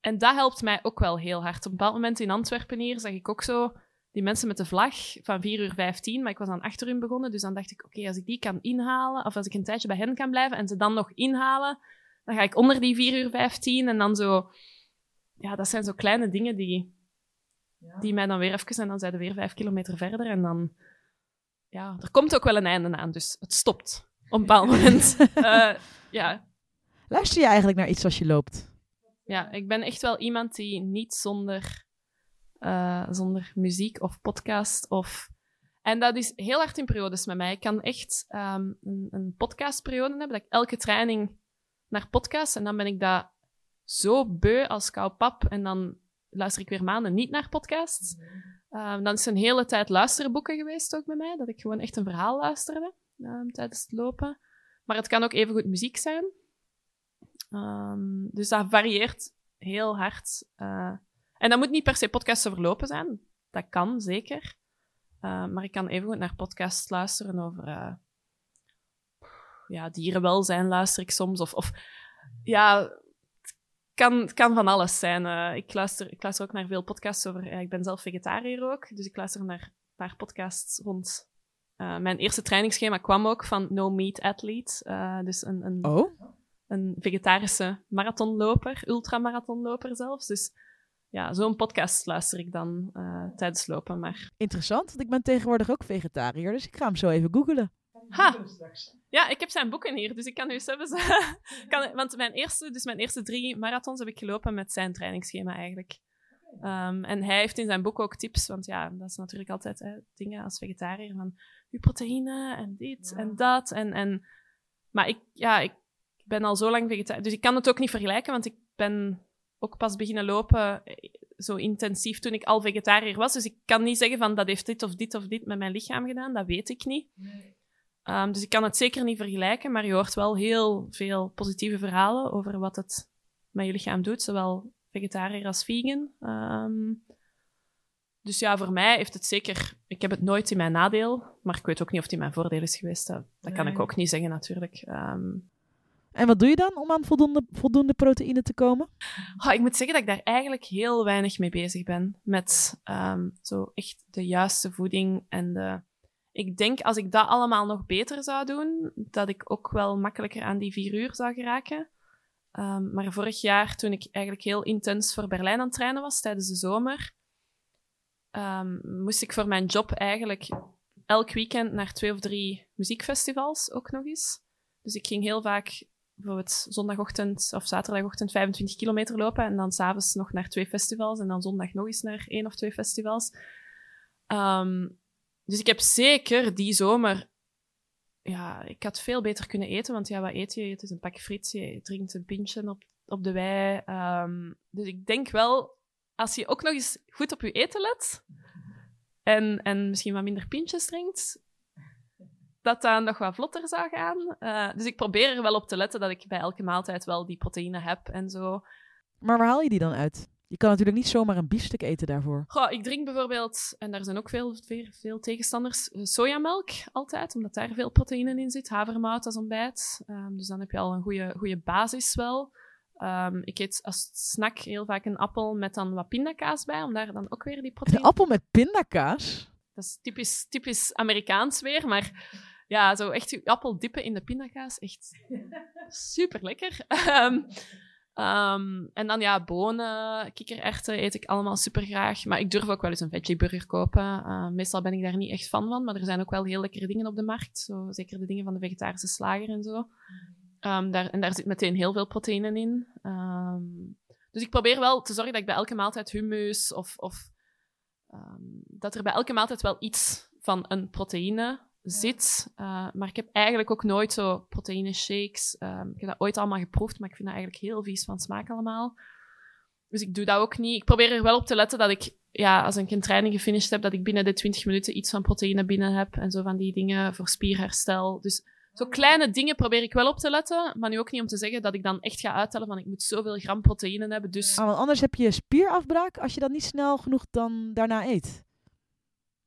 En dat helpt mij ook wel heel hard. Op een bepaald moment in Antwerpen hier zag ik ook zo die mensen met de vlag van 4 uur 15, maar ik was dan achter hun begonnen, dus dan dacht ik, oké, als ik die kan inhalen, of als ik een tijdje bij hen kan blijven en ze dan nog inhalen, dan ga ik onder die 4 uur 15 en dan zo ja, dat zijn zo kleine dingen die, die mij dan weer even... En dan zijn we weer vijf kilometer verder en dan... Ja, er komt ook wel een einde aan, dus het stopt op een bepaald moment. uh, ja. Luister je eigenlijk naar iets als je loopt? Ja, ik ben echt wel iemand die niet zonder, uh, zonder muziek of podcast of... En dat is heel hard in periodes met mij. Ik kan echt um, een, een podcastperiode hebben, dat ik elke training naar podcast en dan ben ik dat zo beu als kou pap en dan luister ik weer maanden niet naar podcasts. Um, dan is er een hele tijd luisterboeken geweest ook bij mij, dat ik gewoon echt een verhaal luisterde um, tijdens het lopen. Maar het kan ook even goed muziek zijn. Um, dus dat varieert heel hard. Uh, en dat moet niet per se podcasts over lopen zijn. Dat kan zeker. Maar ik kan even goed naar podcasts luisteren over uh, ja, dierenwelzijn luister ik soms. Of, of ja, kan, kan van alles zijn. Uh, ik, luister, ik luister ook naar veel podcasts over... Uh, ik ben zelf vegetariër ook, dus ik luister naar een paar podcasts rond... Uh, mijn eerste trainingsschema kwam ook van No Meat Athlete. dus een, een, oh? een vegetarische marathonloper, ultramarathonloper zelfs. Dus ja, zo'n podcast luister ik dan tijdens lopen. Maar... Interessant, want ik ben tegenwoordig ook vegetariër, dus ik ga hem zo even googelen. Ha! Ja, ik heb zijn boeken hier, dus ik kan u zelfs... kan, want mijn eerste, dus mijn eerste drie marathons heb ik gelopen met zijn trainingsschema eigenlijk. Um, en hij heeft in zijn boek ook tips, want ja, dat is natuurlijk altijd hè, dingen als vegetariër, van uw proteïne en dit en dat. En, en, maar ik, ja, ik ben al zo lang vegetariër, dus ik kan het ook niet vergelijken, want ik ben ook pas beginnen lopen eh, zo intensief toen ik al vegetariër was. Dus ik kan niet zeggen van dat heeft dit of dit of dit met mijn lichaam gedaan, dat weet ik niet. Nee. Um, dus ik kan het zeker niet vergelijken, maar je hoort wel heel veel positieve verhalen over wat het met je lichaam doet, zowel vegetariër als vegan. Um, dus ja, voor mij heeft het zeker... Ik heb het nooit in mijn nadeel, maar ik weet ook niet of het in mijn voordeel is geweest. Dat, dat kan ik ook niet zeggen, natuurlijk. Ehm, En wat doe je dan om aan voldoende, voldoende proteïne te komen? Ah, ik moet zeggen dat ik daar eigenlijk heel weinig mee bezig ben. Met ehm, zo echt de juiste voeding en de... Ik denk als ik dat allemaal nog beter zou doen, dat ik ook wel makkelijker aan die vier uur zou geraken. Ehm, maar vorig jaar, toen ik eigenlijk heel intens voor Berlijn aan het trainen was tijdens de zomer, ehm, moest ik voor mijn job eigenlijk elk weekend naar twee of drie muziekfestivals ook nog eens. Dus ik ging heel vaak bijvoorbeeld zondagochtend of zaterdagochtend 25 kilometer lopen en dan s'avonds nog naar twee festivals en dan zondag nog eens naar één of twee festivals. Ehm, dus ik heb zeker die zomer... Ja, ik had veel beter kunnen eten, want ja, wat eet je? Het is een pak friet, je drinkt een pintje op, op de wei. Ehm, dus ik denk wel, als je ook nog eens goed op je eten let en, en misschien wat minder pintjes drinkt, dat dat nog wat vlotter zou gaan. Eh, dus ik probeer er wel op te letten dat ik bij elke maaltijd wel die proteïne heb en zo. Maar waar haal je die dan uit? Je kan natuurlijk niet zomaar een biefstuk eten daarvoor. Goh, ik drink bijvoorbeeld, en daar zijn ook veel, veel, veel tegenstanders, eh, sojamelk altijd, omdat daar veel proteïne in zit. Havermout als ontbijt. Ehm, dus dan heb je al een goede, goede basis wel. Ehm, ik eet als snack heel vaak een appel met dan wat pindakaas bij, om daar dan ook weer die Een proteïne... appel met pindakaas? Dat is typisch, typisch Amerikaans weer, maar ja, zo echt je appel dippen in de pindakaas, echt super lekker. en dan ja, bonen, kikkererwten eet ik allemaal super graag. Maar ik durf ook wel eens een veggieburger kopen. Eh, meestal ben ik daar niet echt fan van, maar er zijn ook wel heel lekkere dingen op de markt. Zo, zeker de dingen van de vegetarische slager en zo. Ehm, daar, en daar zit meteen heel veel proteïne in. Ehm, dus ik probeer wel te zorgen dat ik bij elke maaltijd hummus of, of Ehm, dat er bij elke maaltijd wel iets van een proteïne zit. Uh, maar ik heb eigenlijk ook nooit zo proteïne shakes. Um, ik heb dat ooit allemaal geproefd, maar ik vind dat eigenlijk heel vies van smaak allemaal. Dus ik doe dat ook niet. Ik probeer er wel op te letten dat ik, ja, als ik een training gefinished heb, dat ik binnen de 20 minuten iets van proteïne binnen heb. En zo van die dingen voor spierherstel. Dus zo kleine dingen probeer ik wel op te letten. Maar nu ook niet om te zeggen dat ik dan echt ga uittellen van ik moet zoveel gram proteïne hebben. Dus Ah, want anders heb je spierafbraak als je dat niet snel genoeg dan daarna eet.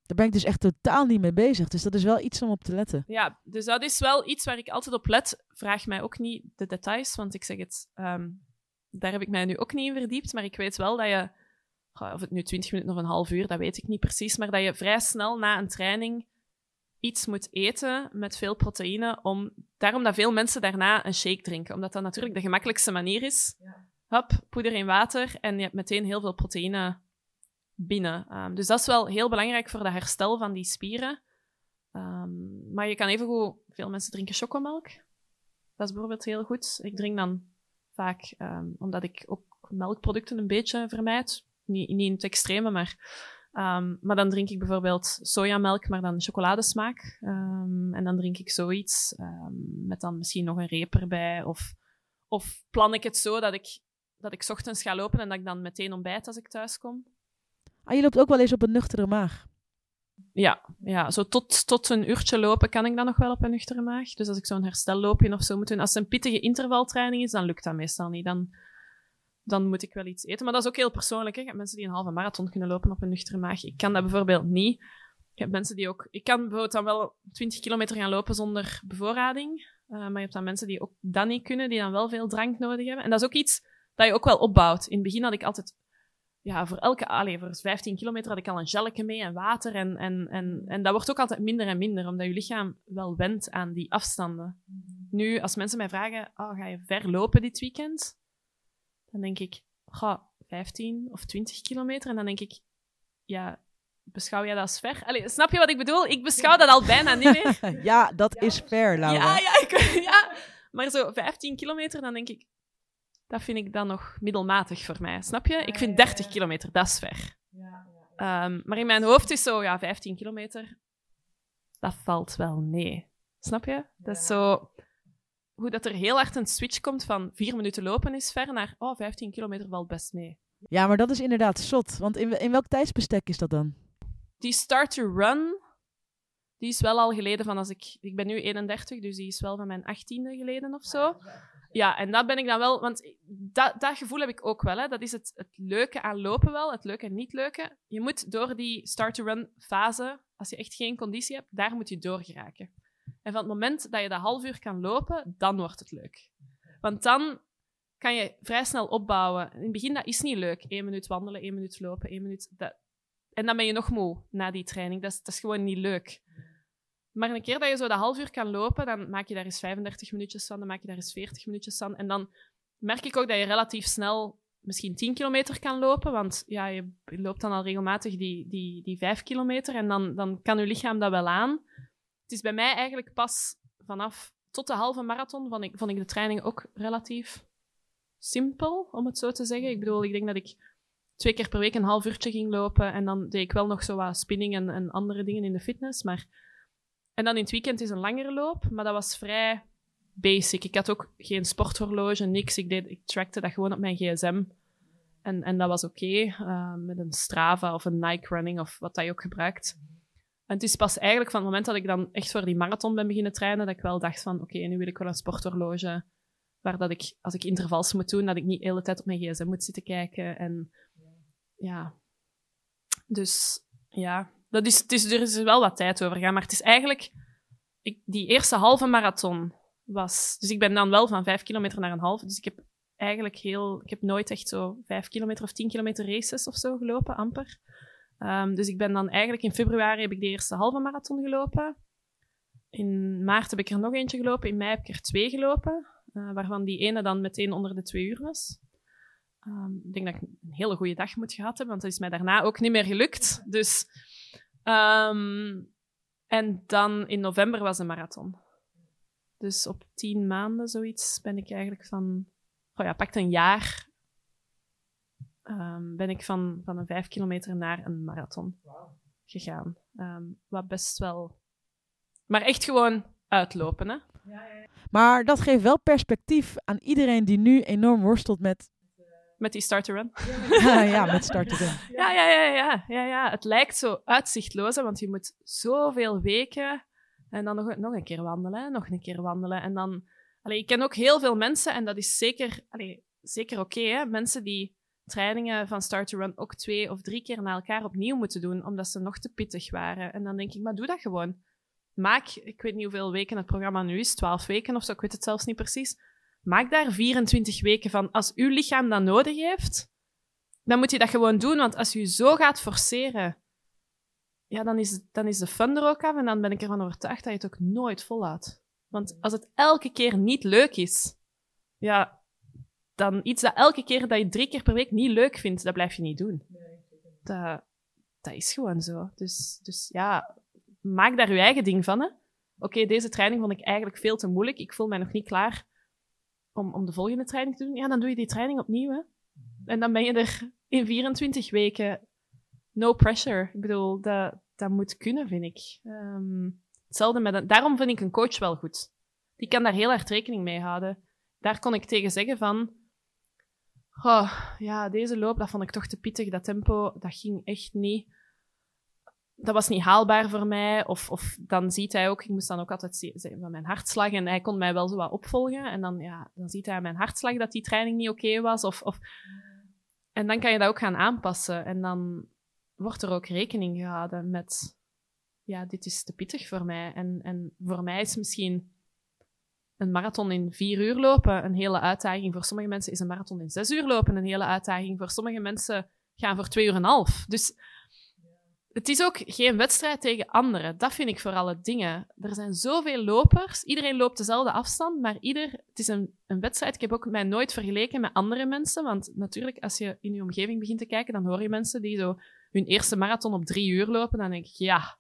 Daar ben ik dus echt totaal niet mee bezig. Dus dat is wel iets om op te letten. Ja, dus dat is wel iets waar ik altijd op let. Vraag mij ook niet de details, want ik zeg het, ehm, daar heb ik mij nu ook niet in verdiept. Maar ik weet wel dat je, of het nu 20 minuten of een half uur, dat weet ik niet precies. Maar dat je vrij snel na een training iets moet eten met veel proteïne. Om, daarom dat veel mensen daarna een shake drinken. Omdat dat natuurlijk de gemakkelijkste manier is. Hop, poeder in water en je hebt meteen heel veel proteïne binnen. Um, dus dat is wel heel belangrijk voor de herstel van die spieren. Um, maar je kan even goed... Veel mensen drinken chocomelk. Dat is bijvoorbeeld heel goed. Ik drink dan vaak, um, omdat ik ook melkproducten een beetje vermijd. Niet, niet in het extreme, maar... Maar dan drink ik bijvoorbeeld sojamelk, maar dan chocoladesmaak. En dan drink ik zoiets met dan misschien nog een reep erbij. Of, of plan ik het zo dat ik, dat ik ochtends ga lopen en dat ik dan meteen ontbijt als ik thuis kom. Ah, je loopt ook wel eens op een nuchtere maag. Ja, ja zo tot, tot een uurtje lopen kan ik dan nog wel op een nuchtere maag. Dus als ik zo'n herstelloopje of zo moet doen. Als het een pittige intervaltraining is, dan lukt dat meestal niet. Dan, dan moet ik wel iets eten. Maar dat is ook heel persoonlijk. Hè. Je hebt mensen die een halve marathon kunnen lopen op een nuchtere maag. Ik kan dat bijvoorbeeld niet. Ik heb mensen die ook... Ik kan bijvoorbeeld dan wel 20 kilometer gaan lopen zonder bevoorrading. Uh, maar je hebt dan mensen die ook dat niet kunnen, die dan wel veel drank nodig hebben. En dat is ook iets dat je ook wel opbouwt. In het begin had ik altijd... Ja, voor elke... Allee, voor 15 kilometer had ik al een gelletje mee en water. En, en, en, en dat wordt ook altijd minder en minder, omdat je lichaam wel wendt aan die afstanden. Nu, als mensen mij vragen, oh, ga je ver lopen dit weekend? Dan denk ik, ga 15 of 20 kilometer. En dan denk ik, ja, beschouw jij dat als ver? Allee, snap je wat ik bedoel? Ik beschouw dat al bijna niet meer. ja, dat is ver, Laura. Ja, ja, ik, ja, maar zo 15 kilometer, dan denk ik, dat vind ik dan nog middelmatig voor mij. Snap je? Ik vind 30 kilometer, dat is ver. Um, maar in mijn hoofd is zo, ja, 15 kilometer, dat valt wel mee. Snap je? Dat is zo hoe dat er heel hard een switch komt van vier minuten lopen is ver naar oh, 15 kilometer valt best mee. Ja, maar dat is inderdaad zot. Want in, in welk tijdsbestek is dat dan? Die start to run, die is wel al geleden van als ik... Ik ben nu 31, dus die is wel van mijn 18e geleden of zo. Ja, en dat ben ik dan wel, want dat, dat gevoel heb ik ook wel. Hè. Dat is het, het leuke aan lopen wel, het leuke en niet leuke. Je moet door die start-to-run fase, als je echt geen conditie hebt, daar moet je doorgeraken. En van het moment dat je dat half uur kan lopen, dan wordt het leuk. Want dan kan je vrij snel opbouwen. In het begin, dat is niet leuk. Eén minuut wandelen, één minuut lopen, één minuut... Dat... En dan ben je nog moe na die training. Dat is, dat is gewoon niet leuk. Maar een keer dat je zo dat half uur kan lopen, dan maak je daar eens 35 minuutjes van, dan maak je daar eens 40 minuutjes van. En dan merk ik ook dat je relatief snel misschien 10 kilometer kan lopen, want ja, je loopt dan al regelmatig die, die, die 5 kilometer en dan, dan kan je lichaam dat wel aan. Het is bij mij eigenlijk pas vanaf tot de halve marathon vond ik, vond ik de training ook relatief simpel, om het zo te zeggen. Ik bedoel, ik denk dat ik twee keer per week een half uurtje ging lopen en dan deed ik wel nog zo wat spinning en, en andere dingen in de fitness, maar en dan in het weekend is een langere loop, maar dat was vrij basic. Ik had ook geen sporthorloge, niks. Ik, deed, ik trackte dat gewoon op mijn gsm. En, en dat was oké, uh, met een Strava of een Nike Running of wat je ook gebruikt. En het is pas eigenlijk van het moment dat ik dan echt voor die marathon ben beginnen trainen, dat ik wel dacht van, oké, nu wil ik wel een sporthorloge, waar dat ik, als ik intervals moet doen, dat ik niet de hele tijd op mijn gsm moet zitten kijken. En ja, dus ja, dat is, het is, er is wel wat tijd over gaan, maar het is eigenlijk... Ik, die eerste halve marathon was... Dus ik ben dan wel van vijf kilometer naar een half. Dus ik heb eigenlijk heel... Ik heb nooit echt zo vijf kilometer of tien kilometer races of zo gelopen, amper. Um, dus ik ben dan eigenlijk... In februari heb ik de eerste halve marathon gelopen. In maart heb ik er nog eentje gelopen. In mei heb ik er twee gelopen. Uh, waarvan die ene dan meteen onder de twee uur was. Um, ik denk dat ik een hele goede dag moet gehad hebben, want dat is mij daarna ook niet meer gelukt. Dus Um, en dan in november was een marathon. Dus op tien maanden zoiets ben ik eigenlijk van, oh ja, pakt een jaar, um, ben ik van, van een vijf kilometer naar een marathon gegaan. Um, wat best wel, maar echt gewoon uitlopen, hè? Ja, ja. Maar dat geeft wel perspectief aan iedereen die nu enorm worstelt met met die start-to-run. Ja, ja, met start-to-run. Ja, ja, ja, ja, ja, ja. Het lijkt zo uitzichtloos, want je moet zoveel weken en dan nog, nog een keer wandelen, nog een keer wandelen. En dan... Allee, ik ken ook heel veel mensen, en dat is zeker, allee, zeker oké, okay, mensen die trainingen van start-to-run ook twee of drie keer na elkaar opnieuw moeten doen, omdat ze nog te pittig waren. En dan denk ik, maar doe dat gewoon. Maak, ik weet niet hoeveel weken het programma nu is, twaalf weken of zo, ik weet het zelfs niet precies Maak daar 24 weken van. Als uw lichaam dat nodig heeft, dan moet je dat gewoon doen. Want als je zo gaat forceren, ja, dan, is, dan is de fun er ook af. En dan ben ik ervan overtuigd dat je het ook nooit volhoudt. Want als het elke keer niet leuk is, ja, dan iets dat elke keer dat je drie keer per week niet leuk vindt, dat blijf je niet doen. Dat, dat is gewoon zo. Dus, dus ja, maak daar je eigen ding van. Oké, deze training vond ik eigenlijk veel te moeilijk. Ik voel mij nog niet klaar om, om de volgende training te doen, ja, dan doe je die training opnieuw. Hè? En dan ben je er in 24 weken. No pressure. Ik bedoel, dat, dat moet kunnen, vind ik. Um, hetzelfde met een, daarom vind ik een coach wel goed. Die kan daar heel erg rekening mee houden. Daar kon ik tegen zeggen van... Oh, ja, deze loop, dat vond ik toch te pittig. Dat tempo, dat ging echt niet dat was niet haalbaar voor mij. Of, of dan ziet hij ook, ik moest dan ook altijd zien van mijn hartslag en hij kon mij wel zo wat opvolgen. En dan, ja, dan ziet hij mijn hartslag dat die training niet oké was. Of, of... En dan kan je dat ook gaan aanpassen. En dan wordt er ook rekening gehouden met, ja, dit is te pittig voor mij. En, en voor mij is misschien een marathon in vier uur lopen een hele uitdaging. Voor sommige mensen is een marathon in zes uur lopen een hele uitdaging. Voor sommige mensen gaan voor twee uur en een half. Dus het is ook geen wedstrijd tegen anderen. Dat vind ik vooral het dingen. Er zijn zoveel lopers. Iedereen loopt dezelfde afstand, maar ieder... Het is een, een wedstrijd. Ik heb ook mij nooit vergeleken met andere mensen. Want natuurlijk, als je in je omgeving begint te kijken, dan hoor je mensen die zo hun eerste marathon op drie uur lopen. Dan denk ik, ja,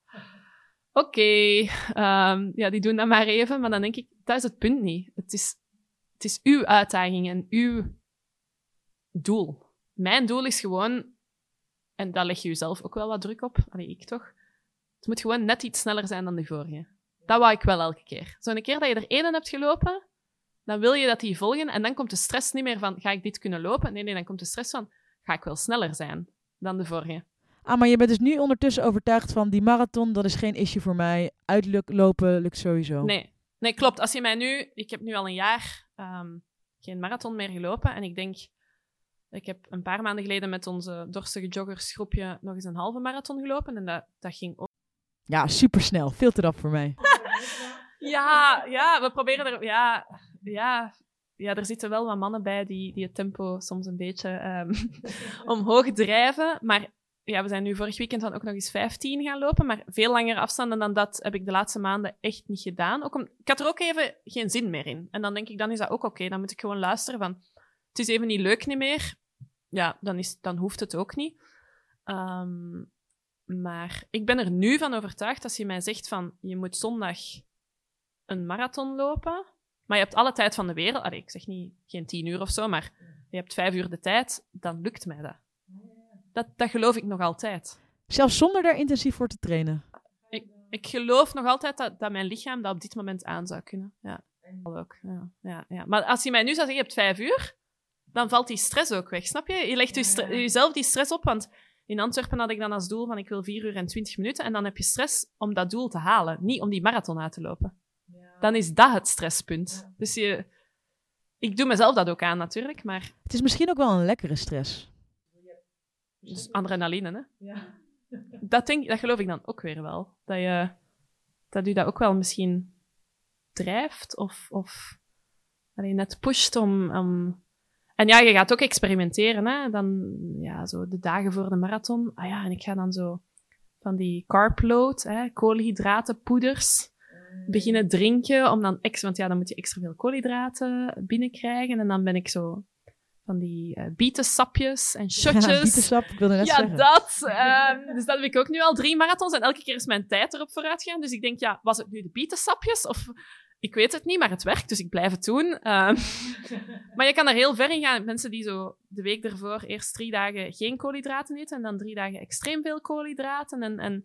oké. Ehm, ja, die doen dat maar even. Maar dan denk ik, dat is het punt niet. Het is, het is uw uitdaging en uw doel. Mijn doel is gewoon en daar leg je jezelf ook wel wat druk op. Allee, ik toch. Het moet gewoon net iets sneller zijn dan de vorige. Dat wou ik wel elke keer. Zo'n keer dat je er één hebt gelopen, dan wil je dat die volgen. En dan komt de stress niet meer van, ga ik dit kunnen lopen? Nee, nee, dan komt de stress van, ga ik wel sneller zijn dan de vorige. Ah, maar je bent dus nu ondertussen overtuigd van, die marathon, dat is geen issue voor mij. Uitlopen lukt sowieso. Nee, nee klopt. Als je mij nu, ik heb nu al een jaar um, geen marathon meer gelopen. En ik denk, ik heb een paar maanden geleden met onze dorstige joggersgroepje nog eens een halve marathon gelopen. En dat, dat ging ook. Ja, supersnel. Veel te rap voor mij. Ja, ja, we proberen er. Ja, ja, ja, er zitten wel wat mannen bij die, die het tempo soms een beetje ehm, omhoog drijven. Maar ja, we zijn nu vorig weekend dan ook nog eens 15 gaan lopen. Maar veel langere afstanden dan dat heb ik de laatste maanden echt niet gedaan. Ook om, ik had er ook even geen zin meer in. En dan denk ik, dan is dat ook oké. Dan moet ik gewoon luisteren van, het is even niet leuk niet meer. Ja, dan, is, dan hoeft het ook niet. Ehm, maar ik ben er nu van overtuigd als je mij zegt van, je moet zondag een marathon lopen, maar je hebt alle tijd van de wereld. Allee, ik zeg niet geen tien uur of zo, maar je hebt vijf uur de tijd, dan lukt mij dat. Dat, dat geloof ik nog altijd. Zelfs zonder daar intensief voor te trainen. Ik, ik geloof nog altijd dat, dat mijn lichaam dat op dit moment aan zou kunnen. Ja, ook. Ja, ja, ja. Maar als je mij nu zou zeggen, je hebt vijf uur, dan valt die stress ook weg, snap je? Je legt stre- jezelf die stress op, want in Antwerpen had ik dan als doel van ik wil 4 uur en 20 minuten. En dan heb je stress om dat doel te halen, niet om die marathon uit te lopen. Dan is dat het stresspunt. Dus je, ik doe mezelf dat ook aan natuurlijk, maar Het is misschien ook wel een lekkere stress. dus adrenaline, hè? Dat, denk, dat geloof ik dan ook weer wel. Dat je dat, u dat ook wel misschien drijft of, of allee, net pusht om, om... En ja, je gaat ook experimenteren, hè. Dan, ja, zo de dagen voor de marathon. Ah ja, en ik ga dan zo van die carb load, hè, koolhydraten, poeders, beginnen drinken. Om dan extra, want ja, dan moet je extra veel koolhydraten binnenkrijgen. En dan ben ik zo van die eh bietensapjes en Ja, shotjes. bietensap, ik wilde net Ja, zeggen. dat. Ehm, dus dat heb ik ook nu al drie marathons en elke keer is mijn tijd erop vooruit gegaan. Dus ik denk, ja, was het nu de bietensapjes? Of ik weet het niet, maar het werkt, dus ik blijf het doen. Ehm, maar je kan er heel ver in gaan. Mensen die zo de week ervoor eerst drie dagen geen koolhydraten eten en dan drie dagen extreem veel koolhydraten. En, en...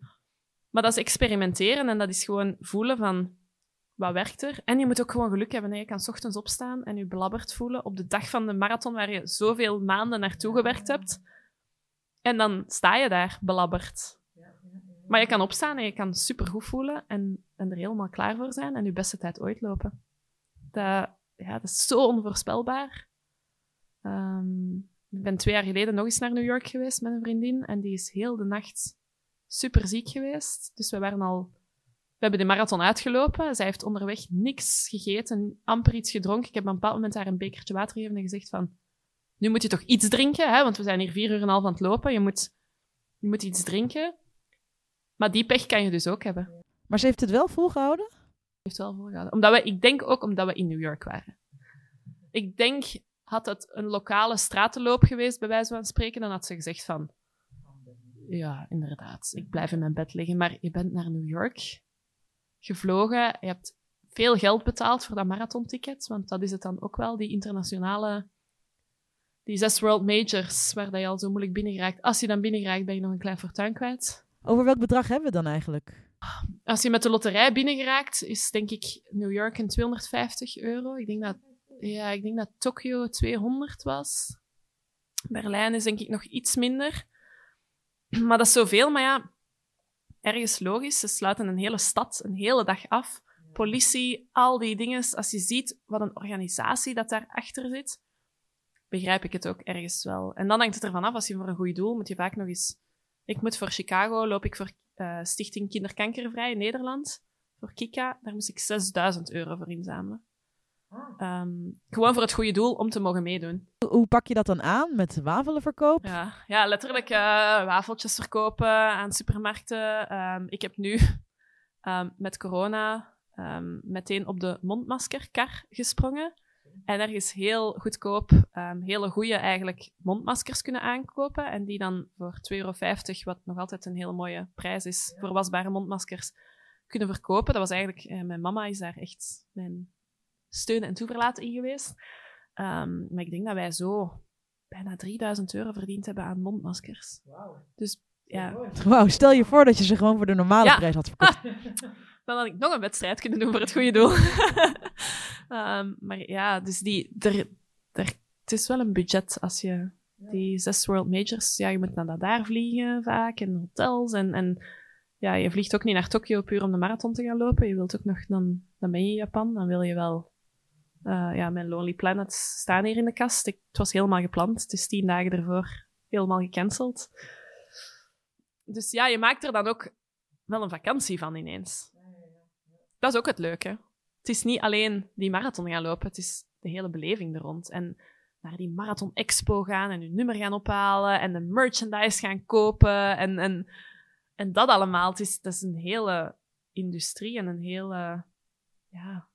Maar dat is experimenteren en dat is gewoon voelen van wat werkt er. En je moet ook gewoon geluk hebben. Hè. Je kan 's ochtends opstaan en je belabberd voelen op de dag van de marathon waar je zoveel maanden naartoe gewerkt hebt. En dan sta je daar belabberd. Maar je kan opstaan en je kan supergoed voelen en, en er helemaal klaar voor zijn en je beste tijd ooit lopen. Dat, ja, dat is zo onvoorspelbaar. Ehm, ik ben twee jaar geleden nog eens naar New York geweest met een vriendin en die is heel de nacht super ziek geweest. Dus we waren al... We hebben de marathon uitgelopen. Zij heeft onderweg niks gegeten, amper iets gedronken. Ik heb op een bepaald moment haar een bekertje water gegeven en gezegd van... Nu moet je toch iets drinken, hè? want we zijn hier vier uur en half aan het lopen. Je moet, je moet iets drinken. Maar die pech kan je dus ook hebben. Maar ze heeft het wel volgehouden? Heeft wel volgehouden. Omdat we, ik denk ook omdat we in New York waren. Ik denk, had het een lokale stratenloop geweest, bij wijze van spreken, dan had ze gezegd van... Ja, inderdaad, ik blijf in mijn bed liggen. Maar je bent naar New York gevlogen. Je hebt veel geld betaald voor dat marathonticket, want dat is het dan ook wel, die internationale... Die zes World Majors, waar dat je al zo moeilijk binnengeraakt. Als je dan binnengeraakt, ben je nog een klein fortuin kwijt. Over welk bedrag hebben we dan eigenlijk? Als je met de loterij binnengeraakt, is denk ik New York een 250 euro. Ik denk dat, ja, ik denk dat Tokio 200 was. Berlijn is denk ik nog iets minder. Maar dat is zoveel. Maar ja, ergens logisch. Ze sluiten een hele stad een hele dag af. Politie, al die dingen. Als je ziet wat een organisatie dat daarachter zit, begrijp ik het ook ergens wel. En dan hangt het ervan af, als je voor een goed doel moet je vaak nog eens... Ik moet voor Chicago, loop ik voor eh, Stichting Kinderkankervrij in Nederland. Voor Kika, daar moest ik 6000 euro voor inzamelen. Ehm, gewoon voor het goede doel, om te mogen meedoen. Hoe- Hoe pak je dat dan aan? Met wafelenverkoop? Ja, ja letterlijk eh, wafeltjes verkopen aan supermarkten. Ehm, ik heb nu ehm, met corona ehm, meteen op de mondmaskerkar gesprongen. En ergens heel goedkoop, ehm, hele goede eigenlijk mondmaskers kunnen aankopen. En die dan voor 2,50 euro, wat nog altijd een hele mooie prijs is voor wasbare mondmaskers, kunnen verkopen. Dat was eigenlijk, eh, mijn mama is daar echt mijn steun en toeverlaat in geweest. Ehm, maar ik denk dat wij zo bijna 3000 euro verdiend hebben aan mondmaskers. Dus ja, Wauw, stel je voor dat je ze gewoon voor de normale Ja. prijs had verkocht. dan had ik nog een wedstrijd kunnen doen voor het goede doel. Ehm, maar ja, dus die, er, er, het is wel een budget als je die zes World Majors, ja, je moet naar daar vliegen vaak en hotels en, en ja, je vliegt ook niet naar Tokio puur om de marathon te gaan lopen. Je wilt ook nog, dan, dan ben je in Japan, dan wil je wel Eh, ja, mijn Lonely Planets staan hier in de kast. Ik, het was helemaal gepland. Het is tien dagen ervoor helemaal gecanceld. Dus ja, je maakt er dan ook wel een vakantie van ineens. Dat is ook het leuke. Het is niet alleen die marathon gaan lopen, het is de hele beleving er rond. En naar die Marathon Expo gaan en je nummer gaan ophalen en de merchandise gaan kopen en, en, en dat allemaal. Het is, dat is een hele industrie en een hele... Ja,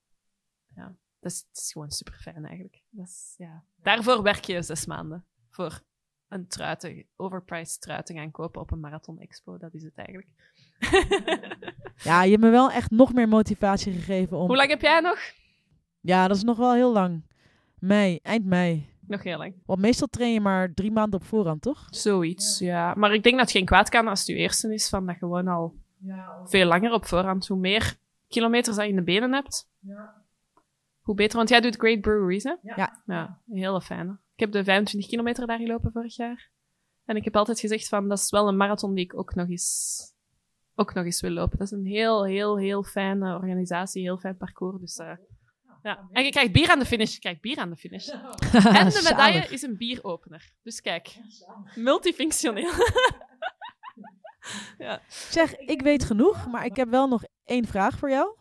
ja dat is, gewoon super fijn eigenlijk. Dat is, ja. Daarvoor werk je zes maanden. Voor een truiten, overpriced truiten gaan kopen op een Marathon Expo. Dat is het eigenlijk. Ja, je hebt me wel echt nog meer motivatie gegeven om... Hoe lang heb jij nog? Ja, dat is nog wel heel lang. Mei, eind mei. Nog heel lang. Want meestal train je maar drie maanden op voorhand, toch? Zoiets, ja. Maar ik denk dat het geen kwaad kan als het je eerste is, van dat gewoon al veel langer op voorhand. Hoe meer kilometers dat je in de benen hebt, hoe beter. Want jij doet Great Breweries, hè? Ja. Ja, een hele fijne. Ik heb de 25 kilometer daar gelopen vorig jaar. En ik heb altijd gezegd van, dat is wel een marathon die ik ook nog eens, ook nog eens wil lopen. Dat is een heel, heel, heel fijne organisatie, heel fijn parcours. Dus, eh, ja. En je krijgt bier aan de finish. Je krijgt bier aan de finish. En de medaille is een bieropener. Dus kijk, multifunctioneel. ja. Zeg, ik weet genoeg, maar ik heb wel nog één vraag voor jou.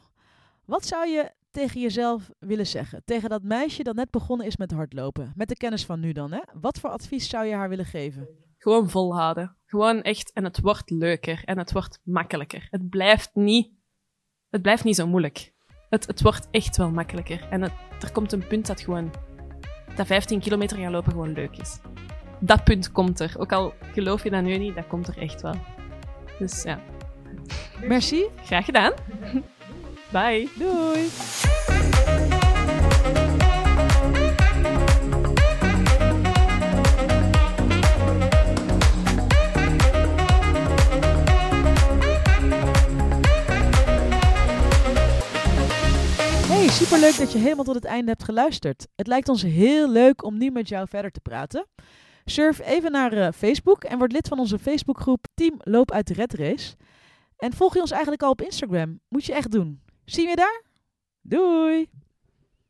Wat zou je tegen jezelf willen zeggen? Tegen dat meisje dat net begonnen is met hardlopen. Met de kennis van nu dan, hè? Wat voor advies zou je haar willen geven? Gewoon volhouden. Gewoon echt. En het wordt leuker. En het wordt makkelijker. Het blijft niet, het blijft niet zo moeilijk. Het, het wordt echt wel makkelijker. En het, er komt een punt dat gewoon, dat 15 kilometer gaan lopen gewoon leuk is. Dat punt komt er. Ook al geloof je dat nu niet, dat komt er echt wel. Dus ja, Merci. graag gedaan. Bye. Doei. Hey, superleuk dat je helemaal tot het einde hebt geluisterd. Het lijkt ons heel leuk om nu met jou verder te praten. Surf even naar eh, Facebook en word lid van onze Facebookgroep Team Loop uit de Red Race. En volg je ons eigenlijk al op Instagram. Moet je echt doen. Zien we je daar? Doei!